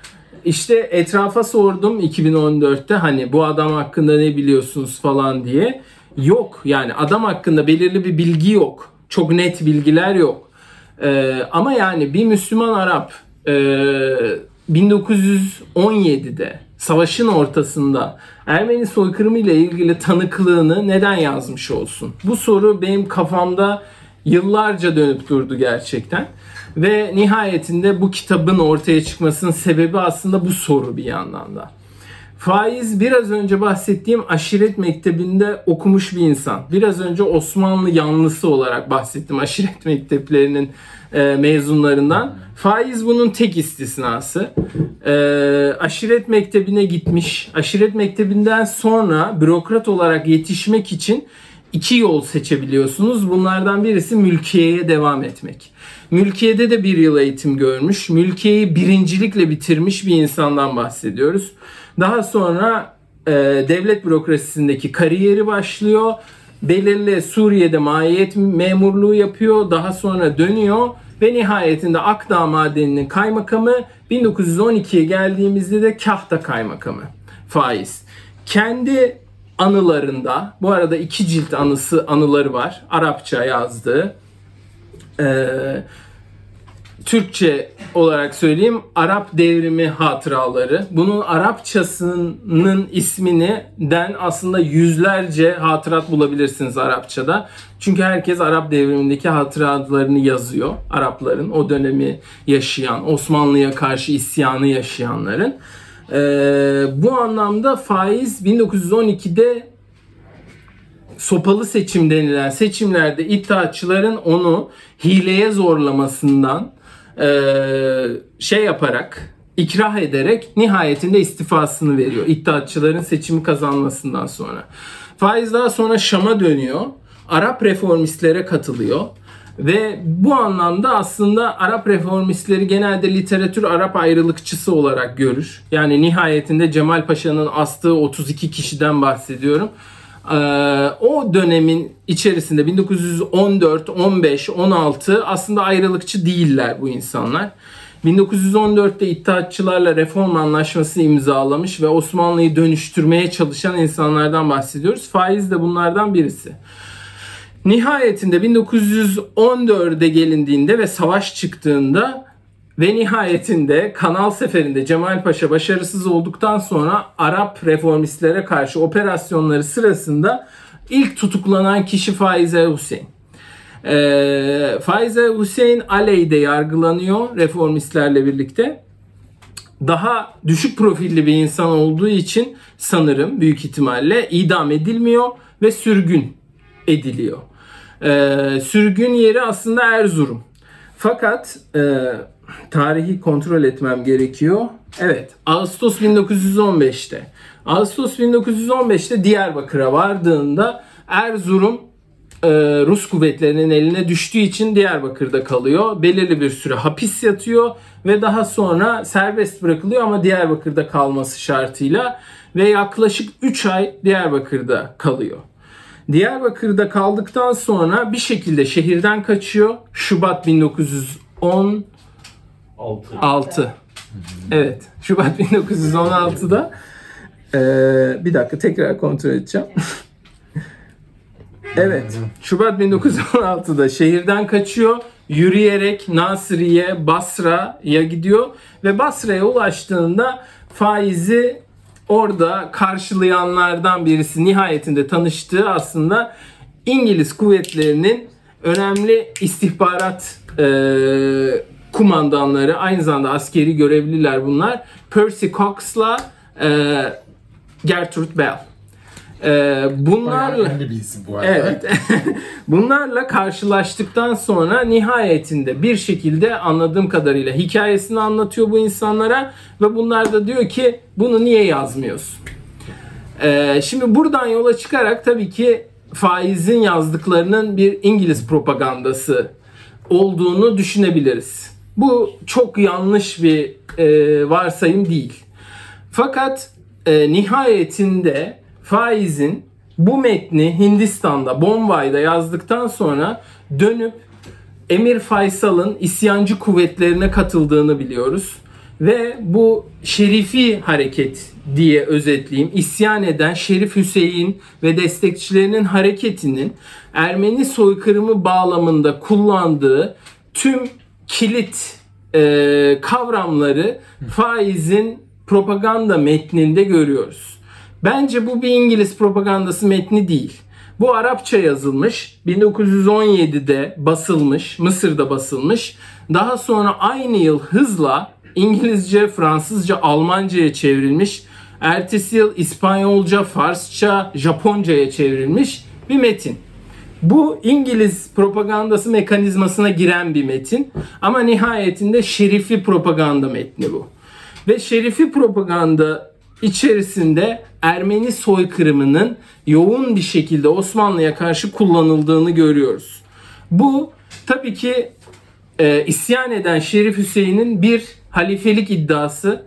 İşte etrafa sordum 2014'te hani bu adam hakkında ne biliyorsunuz falan diye. Yok yani adam hakkında belirli bir bilgi yok. Çok net bilgiler yok. Ee, ama yani bir Müslüman Arap e, 1917'de savaşın ortasında Ermeni soykırımı ile ilgili tanıklığını neden yazmış olsun? Bu soru benim kafamda yıllarca dönüp durdu gerçekten. Ve nihayetinde bu kitabın ortaya çıkmasının sebebi aslında bu soru bir yandan da. Faiz biraz önce bahsettiğim aşiret mektebinde okumuş bir insan. Biraz önce Osmanlı yanlısı olarak bahsettim aşiret *laughs* mekteplerinin e, mezunlarından. Faiz bunun tek istisnası. E, aşiret mektebine gitmiş. Aşiret mektebinden sonra bürokrat olarak yetişmek için iki yol seçebiliyorsunuz. Bunlardan birisi mülkiyeye devam etmek. Mülkiyede de bir yıl eğitim görmüş. Mülkiyeyi birincilikle bitirmiş bir insandan bahsediyoruz. Daha sonra e, devlet bürokrasisindeki kariyeri başlıyor. Belirli Suriye'de mahiyet memurluğu yapıyor. Daha sonra dönüyor ve nihayetinde Akdağ Madeni'nin kaymakamı 1912'ye geldiğimizde de Kahta kaymakamı faiz. Kendi anılarında bu arada iki cilt anısı anıları var. Arapça yazdığı. Ee, Türkçe olarak söyleyeyim Arap devrimi hatıraları. Bunun Arapçasının ismini den aslında yüzlerce hatırat bulabilirsiniz Arapçada. Çünkü herkes Arap devrimindeki hatıratlarını yazıyor. Arapların o dönemi yaşayan, Osmanlı'ya karşı isyanı yaşayanların. Ee, bu anlamda faiz 1912'de sopalı seçim denilen seçimlerde iddiaçıların onu hileye zorlamasından şey yaparak ikrah ederek nihayetinde istifasını veriyor. İttihatçıların seçimi kazanmasından sonra. Faiz daha sonra Şam'a dönüyor. Arap reformistlere katılıyor. Ve bu anlamda aslında Arap reformistleri genelde literatür Arap ayrılıkçısı olarak görür. Yani nihayetinde Cemal Paşa'nın astığı 32 kişiden bahsediyorum. Ee, o dönemin içerisinde 1914, 15, 16 aslında ayrılıkçı değiller bu insanlar. 1914'te İttihatçılarla reform anlaşması imzalamış ve Osmanlı'yı dönüştürmeye çalışan insanlardan bahsediyoruz. Faiz de bunlardan birisi. Nihayetinde 1914'e gelindiğinde ve savaş çıktığında ve nihayetinde Kanal Seferi'nde Cemal Paşa başarısız olduktan sonra Arap reformistlere karşı operasyonları sırasında ilk tutuklanan kişi Faize Hüseyin. E, Faize Hüseyin aleyde yargılanıyor reformistlerle birlikte. Daha düşük profilli bir insan olduğu için sanırım büyük ihtimalle idam edilmiyor ve sürgün ediliyor. E, sürgün yeri aslında Erzurum. Fakat e, tarihi kontrol etmem gerekiyor. Evet, Ağustos 1915'te. Ağustos 1915'te Diyarbakır'a vardığında Erzurum e, Rus kuvvetlerinin eline düştüğü için Diyarbakır'da kalıyor. Belirli bir süre hapis yatıyor ve daha sonra serbest bırakılıyor ama Diyarbakır'da kalması şartıyla ve yaklaşık 3 ay Diyarbakır'da kalıyor. Diyarbakır'da kaldıktan sonra bir şekilde şehirden kaçıyor. Şubat 1910 6. 6. Evet. Şubat 1916'da ee, bir dakika tekrar kontrol edeceğim. *laughs* evet. Şubat 1916'da şehirden kaçıyor. Yürüyerek Nasriye, Basra'ya gidiyor ve Basra'ya ulaştığında faizi orada karşılayanlardan birisi nihayetinde tanıştığı aslında İngiliz kuvvetlerinin önemli istihbarat e, kumandanları aynı zamanda askeri görevliler bunlar. Percy Cox'la e, Gertrude Bell. E, bunlarla bir isim bu arada. Evet. *laughs* Bunlarla karşılaştıktan sonra nihayetinde bir şekilde anladığım kadarıyla hikayesini anlatıyor bu insanlara ve bunlar da diyor ki bunu niye yazmıyorsun? Ee, şimdi buradan yola çıkarak tabii ki faizin yazdıklarının bir İngiliz propagandası olduğunu düşünebiliriz. Bu çok yanlış bir e, varsayım değil. Fakat e, nihayetinde faizin bu metni Hindistan'da, Bombay'da yazdıktan sonra dönüp Emir Faysal'ın isyancı kuvvetlerine katıldığını biliyoruz. Ve bu Şerifi hareket diye özetleyeyim. İsyan eden Şerif Hüseyin ve destekçilerinin hareketinin Ermeni soykırımı bağlamında kullandığı tüm kilit e, kavramları faizin propaganda metninde görüyoruz. Bence bu bir İngiliz propagandası metni değil. Bu Arapça yazılmış, 1917'de basılmış, Mısır'da basılmış. Daha sonra aynı yıl hızla İngilizce, Fransızca, Almanca'ya çevrilmiş. Ertesi yıl İspanyolca, Farsça, Japonca'ya çevrilmiş bir metin. Bu İngiliz propagandası mekanizmasına giren bir metin. Ama nihayetinde şerifi propaganda metni bu. Ve şerifi propaganda içerisinde Ermeni soykırımının yoğun bir şekilde Osmanlı'ya karşı kullanıldığını görüyoruz. Bu tabii ki e, isyan eden Şerif Hüseyin'in bir halifelik iddiası.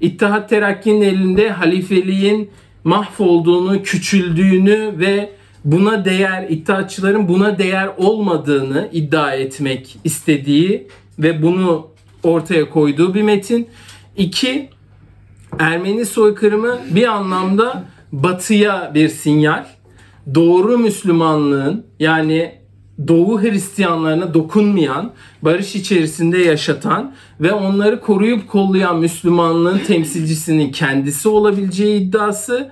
İttihat Terakki'nin elinde halifeliğin mahvolduğunu, küçüldüğünü ve buna değer, iddiaçıların buna değer olmadığını iddia etmek istediği ve bunu ortaya koyduğu bir metin. İki, Ermeni soykırımı bir anlamda batıya bir sinyal. Doğru Müslümanlığın yani Doğu Hristiyanlarına dokunmayan, barış içerisinde yaşatan ve onları koruyup kollayan Müslümanlığın temsilcisinin kendisi olabileceği iddiası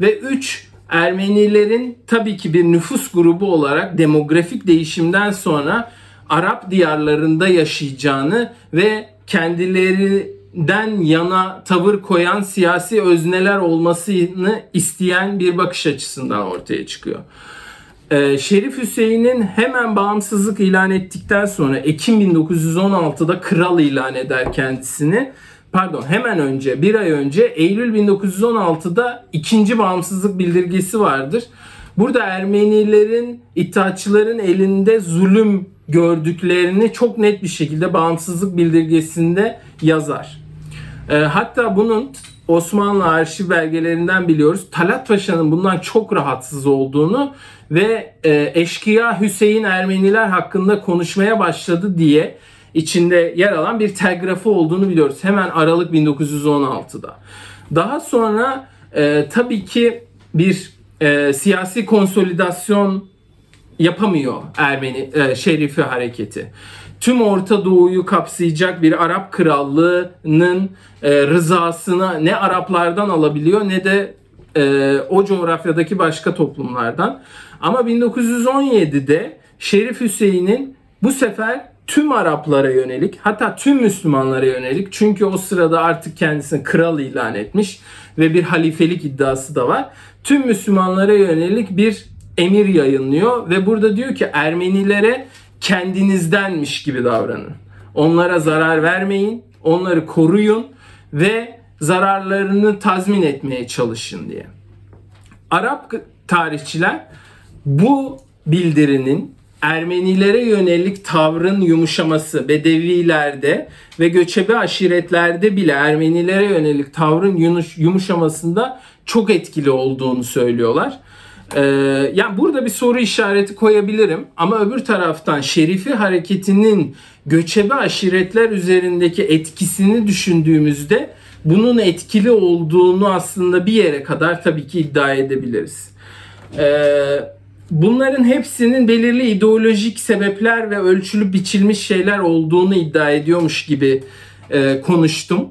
ve 3 Ermenilerin tabii ki bir nüfus grubu olarak demografik değişimden sonra Arap diyarlarında yaşayacağını ve kendilerinden yana tavır koyan siyasi özneler olmasını isteyen bir bakış açısından ortaya çıkıyor. Ee, Şerif Hüseyin'in hemen bağımsızlık ilan ettikten sonra Ekim 1916'da kral ilan eder kendisini. Pardon hemen önce bir ay önce Eylül 1916'da ikinci bağımsızlık bildirgesi vardır. Burada Ermenilerin, İttihatçıların elinde zulüm gördüklerini çok net bir şekilde bağımsızlık bildirgesinde yazar. E, hatta bunun Osmanlı arşiv belgelerinden biliyoruz. Talat Paşa'nın bundan çok rahatsız olduğunu ve e, eşkıya Hüseyin Ermeniler hakkında konuşmaya başladı diye içinde yer alan bir telgrafı olduğunu biliyoruz. Hemen Aralık 1916'da. Daha sonra e, tabii ki bir e, siyasi konsolidasyon yapamıyor Ermeni e, Şerifi hareketi. Tüm Orta Doğu'yu kapsayacak bir Arap krallığının e, rızasını ne Araplardan alabiliyor ne de e, o coğrafyadaki başka toplumlardan. Ama 1917'de Şerif Hüseyin'in bu sefer tüm Araplara yönelik hatta tüm Müslümanlara yönelik çünkü o sırada artık kendisini kral ilan etmiş ve bir halifelik iddiası da var. Tüm Müslümanlara yönelik bir emir yayınlıyor ve burada diyor ki Ermenilere kendinizdenmiş gibi davranın. Onlara zarar vermeyin, onları koruyun ve zararlarını tazmin etmeye çalışın diye. Arap tarihçiler bu bildirinin Ermenilere yönelik tavrın yumuşaması Bedevilerde ve göçebe aşiretlerde bile Ermenilere yönelik tavrın yumuşamasında çok etkili olduğunu söylüyorlar. Ee, yani burada bir soru işareti koyabilirim ama öbür taraftan Şerifi hareketinin göçebe aşiretler üzerindeki etkisini düşündüğümüzde bunun etkili olduğunu aslında bir yere kadar tabii ki iddia edebiliriz. Ee, bunların hepsinin belirli ideolojik sebepler ve ölçülü biçilmiş şeyler olduğunu iddia ediyormuş gibi e, konuştum.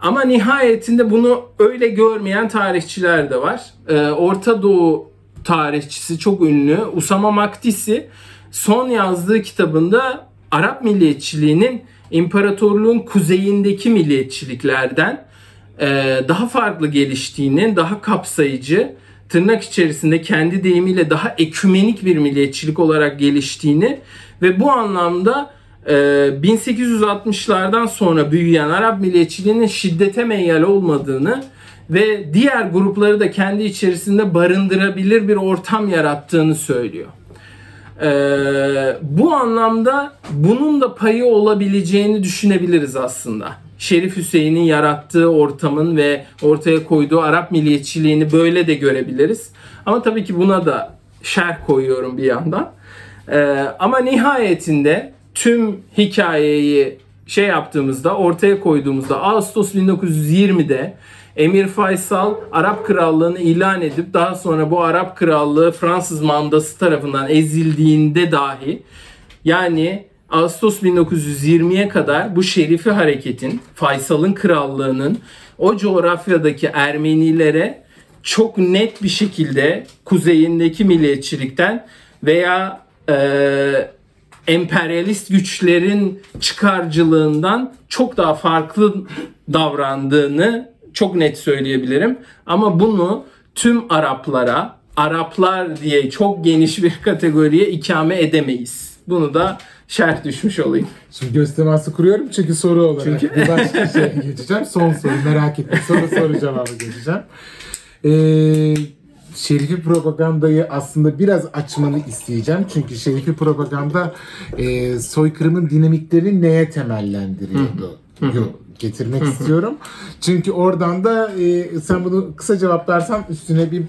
Ama nihayetinde bunu öyle görmeyen tarihçiler de var. E, Orta Doğu tarihçisi çok ünlü Usama Maktisi son yazdığı kitabında Arap milliyetçiliğinin imparatorluğun kuzeyindeki milliyetçiliklerden e, daha farklı geliştiğini, daha kapsayıcı, tırnak içerisinde kendi deyimiyle daha ekümenik bir milliyetçilik olarak geliştiğini ve bu anlamda 1860'lardan e, sonra büyüyen Arap milliyetçiliğinin şiddete meyyal olmadığını ve diğer grupları da kendi içerisinde barındırabilir bir ortam yarattığını söylüyor. Ee, bu anlamda bunun da payı olabileceğini düşünebiliriz aslında. Şerif Hüseyin'in yarattığı ortamın ve ortaya koyduğu Arap milliyetçiliğini böyle de görebiliriz. Ama tabii ki buna da şerh koyuyorum bir yandan. Ee, ama nihayetinde tüm hikayeyi şey yaptığımızda, ortaya koyduğumuzda Ağustos 1920'de Emir Faysal Arap Krallığını ilan edip daha sonra bu Arap Krallığı Fransız mandası tarafından ezildiğinde dahi yani Ağustos 1920'ye kadar bu şerifi hareketin, Faysal'ın krallığının o coğrafyadaki Ermenilere çok net bir şekilde kuzeyindeki milliyetçilikten veya e, emperyalist güçlerin çıkarcılığından çok daha farklı davrandığını çok net söyleyebilirim. Ama bunu tüm Araplara, Araplar diye çok geniş bir kategoriye ikame edemeyiz. Bunu da şerh düşmüş olayım. Şimdi göz teması kuruyorum çünkü soru olarak çünkü... bir başka şey *laughs* geçeceğim. Son soru merak ettim. Sonra soru cevabı geçeceğim. Ee, Şerifi propagandayı aslında biraz açmanı isteyeceğim. Çünkü Şerifi propaganda e, soykırımın dinamikleri neye temellendiriyordu? Yok getirmek istiyorum. Çünkü oradan da e, sen bunu kısa cevaplarsan üstüne bir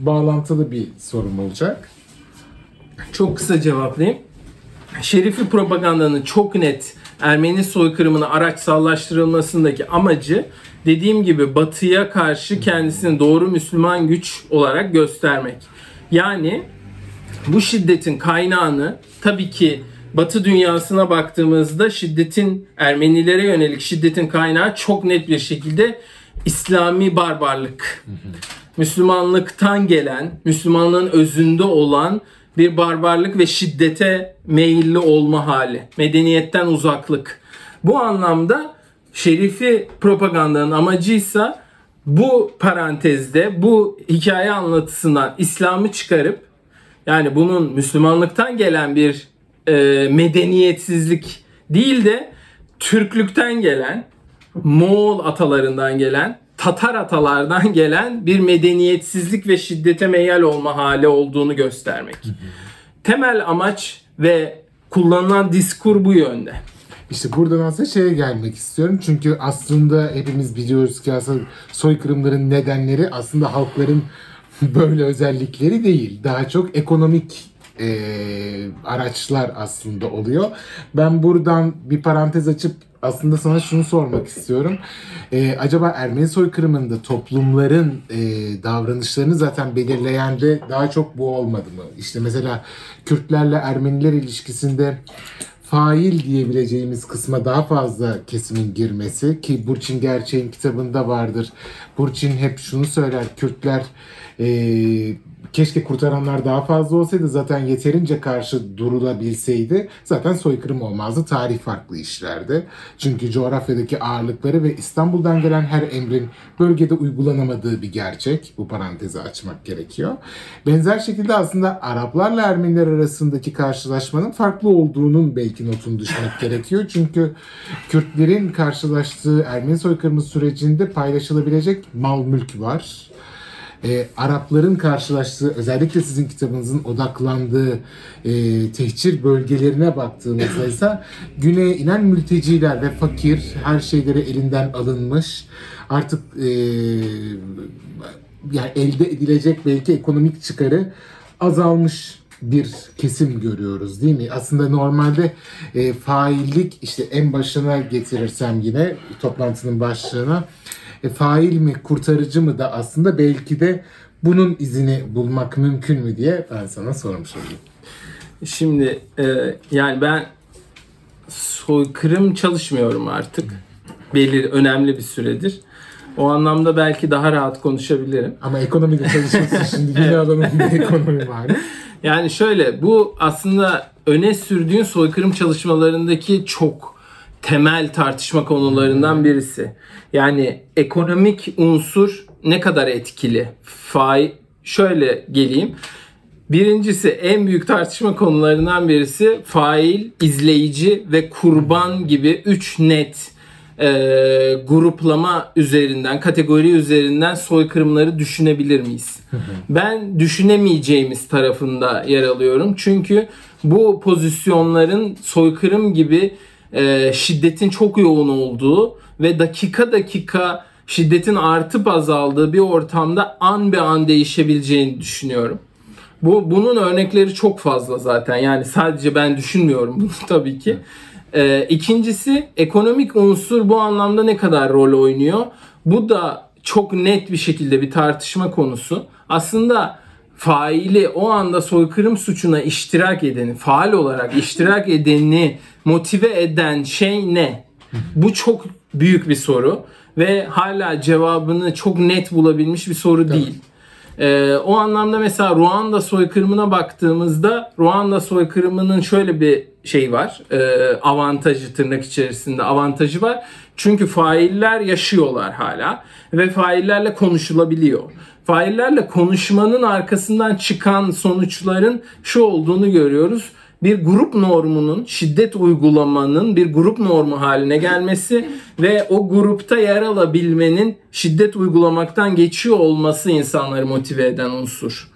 bağlantılı bir sorum olacak. Çok kısa cevaplayayım. Şerifi propagandanın çok net Ermeni soykırımını araçsallaştırılmasındaki amacı dediğim gibi batıya karşı kendisini doğru Müslüman güç olarak göstermek. Yani bu şiddetin kaynağını tabii ki Batı dünyasına baktığımızda şiddetin Ermenilere yönelik şiddetin kaynağı çok net bir şekilde İslami barbarlık. Müslümanlıktan gelen, Müslümanlığın özünde olan bir barbarlık ve şiddete meyilli olma hali. Medeniyetten uzaklık. Bu anlamda şerifi propagandanın amacıysa bu parantezde bu hikaye anlatısından İslam'ı çıkarıp yani bunun Müslümanlıktan gelen bir e, medeniyetsizlik değil de Türklükten gelen, Moğol atalarından gelen, Tatar atalardan gelen bir medeniyetsizlik ve şiddete meyal olma hali olduğunu göstermek. Temel amaç ve kullanılan diskur bu yönde. İşte buradan aslında şeye gelmek istiyorum. Çünkü aslında hepimiz biliyoruz ki aslında soykırımların nedenleri aslında halkların *laughs* böyle özellikleri değil. Daha çok ekonomik e, araçlar aslında oluyor. Ben buradan bir parantez açıp aslında sana şunu sormak istiyorum. E, acaba Ermeni soykırımında toplumların e, davranışlarını zaten belirleyen de daha çok bu olmadı mı? İşte mesela Kürtlerle Ermeniler ilişkisinde fail diyebileceğimiz kısma daha fazla kesimin girmesi ki Burçin Gerçeğin kitabında vardır. Burçin hep şunu söyler Kürtler e, keşke kurtaranlar daha fazla olsaydı zaten yeterince karşı durulabilseydi zaten soykırım olmazdı. Tarih farklı işlerdi. Çünkü coğrafyadaki ağırlıkları ve İstanbul'dan gelen her emrin bölgede uygulanamadığı bir gerçek. Bu parantezi açmak gerekiyor. Benzer şekilde aslında Araplarla Ermeniler arasındaki karşılaşmanın farklı olduğunun belki notunu düşmek gerekiyor. Çünkü Kürtlerin karşılaştığı Ermeni soykırımı sürecinde paylaşılabilecek mal mülk var e, Arapların karşılaştığı özellikle sizin kitabınızın odaklandığı e, tehcir bölgelerine baktığımızda *laughs* ise güneye inen mülteciler ve fakir her şeyleri elinden alınmış artık e, yani elde edilecek belki ekonomik çıkarı azalmış bir kesim görüyoruz değil mi? Aslında normalde e, faillik işte en başına getirirsem yine toplantının başlığına e, fail mi kurtarıcı mı da aslında belki de bunun izini bulmak mümkün mü diye ben sana sormuş olayım. Şimdi e, yani ben soykırım çalışmıyorum artık. Belli önemli bir süredir. O anlamda belki daha rahat konuşabilirim. Ama ekonomide çalışıyorsun *laughs* şimdi dünya alanında ekonomi var. Yani şöyle bu aslında öne sürdüğün soykırım çalışmalarındaki çok temel tartışma konularından birisi. Yani ekonomik unsur ne kadar etkili? Fai şöyle geleyim. Birincisi en büyük tartışma konularından birisi fail, izleyici ve kurban gibi üç net e, gruplama üzerinden, kategori üzerinden soykırımları düşünebilir miyiz? ben düşünemeyeceğimiz tarafında yer alıyorum. Çünkü bu pozisyonların soykırım gibi e, şiddetin çok yoğun olduğu ve dakika dakika şiddetin artıp azaldığı bir ortamda an be an değişebileceğini düşünüyorum. Bu bunun örnekleri çok fazla zaten. Yani sadece ben düşünmüyorum bunu *laughs* tabii ki. Ee, ikincisi ekonomik unsur bu anlamda ne kadar rol oynuyor? Bu da çok net bir şekilde bir tartışma konusu. Aslında faili o anda soykırım suçuna iştirak edeni, faal olarak iştirak edeni motive eden şey ne? Bu çok büyük bir soru ve hala cevabını çok net bulabilmiş bir soru değil. Ee, o anlamda mesela Ruanda soykırımına baktığımızda Ruanda soykırımının şöyle bir şey var. E, avantajı tırnak içerisinde avantajı var. Çünkü failler yaşıyorlar hala ve faillerle konuşulabiliyor. Faillerle konuşmanın arkasından çıkan sonuçların şu olduğunu görüyoruz bir grup normunun şiddet uygulamanın bir grup normu haline gelmesi ve o grupta yer alabilmenin şiddet uygulamaktan geçiyor olması insanları motive eden unsur.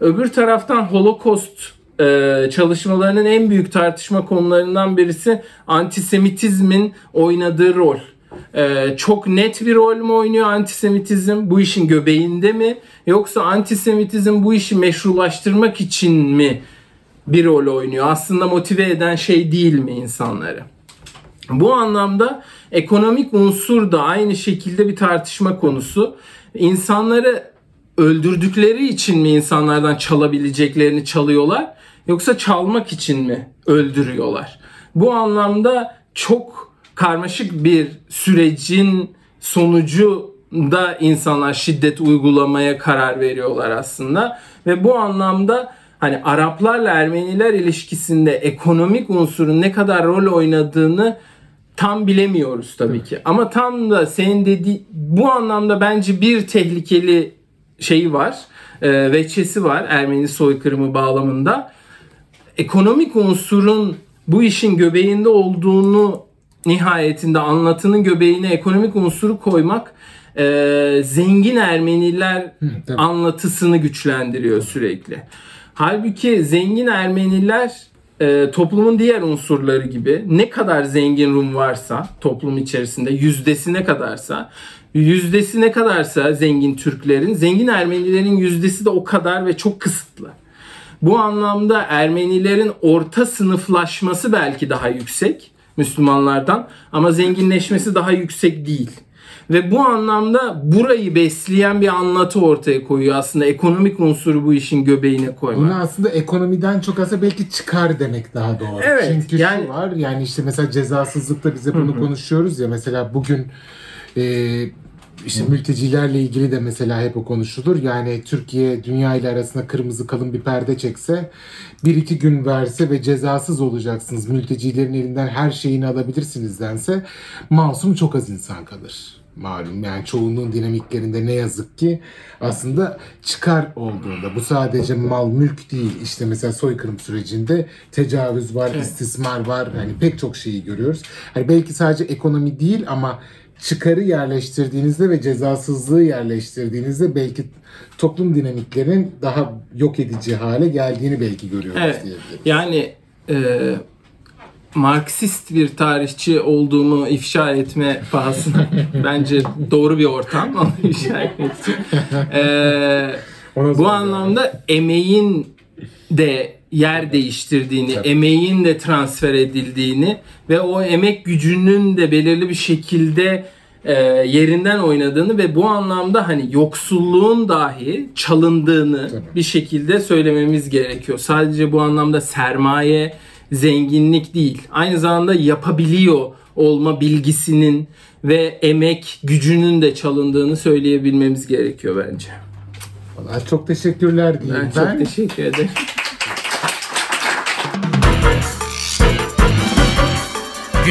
Öbür taraftan Holocaust e, çalışmalarının en büyük tartışma konularından birisi antisemitizmin oynadığı rol. Ee, çok net bir rol mü oynuyor antisemitizm? Bu işin göbeğinde mi? Yoksa antisemitizm bu işi meşrulaştırmak için mi bir rol oynuyor? Aslında motive eden şey değil mi insanları? Bu anlamda ekonomik unsur da aynı şekilde bir tartışma konusu. İnsanları öldürdükleri için mi insanlardan çalabileceklerini çalıyorlar yoksa çalmak için mi öldürüyorlar? Bu anlamda çok karmaşık bir sürecin sonucu da insanlar şiddet uygulamaya karar veriyorlar aslında ve bu anlamda hani Araplarla Ermeniler ilişkisinde ekonomik unsurun ne kadar rol oynadığını tam bilemiyoruz tabii ki. Ama tam da senin dediği bu anlamda bence bir tehlikeli şeyi var. E, veçesi var Ermeni soykırımı bağlamında. Ekonomik unsurun bu işin göbeğinde olduğunu nihayetinde anlatının göbeğine ekonomik unsuru koymak e, zengin Ermeniler tabii. anlatısını güçlendiriyor sürekli. Halbuki zengin Ermeniler e, toplumun diğer unsurları gibi ne kadar zengin Rum varsa toplum içerisinde yüzdesi ne kadarsa yüzdesi ne kadarsa zengin Türklerin zengin Ermenilerin yüzdesi de o kadar ve çok kısıtlı. Bu anlamda Ermenilerin orta sınıflaşması belki daha yüksek Müslümanlardan ama zenginleşmesi daha yüksek değil. Ve bu anlamda burayı besleyen bir anlatı ortaya koyuyor aslında ekonomik unsuru bu işin göbeğine koymak. Bunu aslında ekonomiden çok aslında belki çıkar demek daha doğru. Evet, Çünkü yani- şu var yani işte mesela cezasızlıkta bize bunu konuşuyoruz ya mesela bugün e, işte mültecilerle ilgili de mesela hep o konuşulur. Yani Türkiye dünya ile arasında kırmızı kalın bir perde çekse bir iki gün verse ve cezasız olacaksınız. Mültecilerin elinden her şeyini alabilirsiniz dense masum çok az insan kalır malum yani çoğunluğun dinamiklerinde ne yazık ki aslında çıkar olduğunda bu sadece mal mülk değil işte mesela soykırım sürecinde tecavüz var istismar var hani pek çok şeyi görüyoruz. Hani belki sadece ekonomi değil ama çıkarı yerleştirdiğinizde ve cezasızlığı yerleştirdiğinizde belki toplum dinamiklerinin daha yok edici hale geldiğini belki görüyoruz Evet. diyebiliriz. Yani e, Marksist bir tarihçi olduğumu ifşa etme pahasına *laughs* bence doğru bir ortam onu *laughs* ifşa etmek için. E, bu anlamda emeğin de yer değiştirdiğini, Tabii. emeğin de transfer edildiğini ve o emek gücünün de belirli bir şekilde e, yerinden oynadığını ve bu anlamda hani yoksulluğun dahi çalındığını Tabii. bir şekilde söylememiz gerekiyor. Sadece bu anlamda sermaye, zenginlik değil. Aynı zamanda yapabiliyor olma bilgisinin ve emek gücünün de çalındığını söyleyebilmemiz gerekiyor bence. Vallahi çok teşekkürler diyeyim Ben ben. çok teşekkür ederim. *laughs*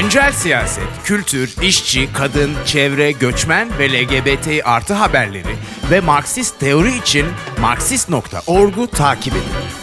Güncel siyaset, kültür, işçi, kadın, çevre, göçmen ve LGBT artı haberleri ve Marksist teori için Marksist.org'u takip edin.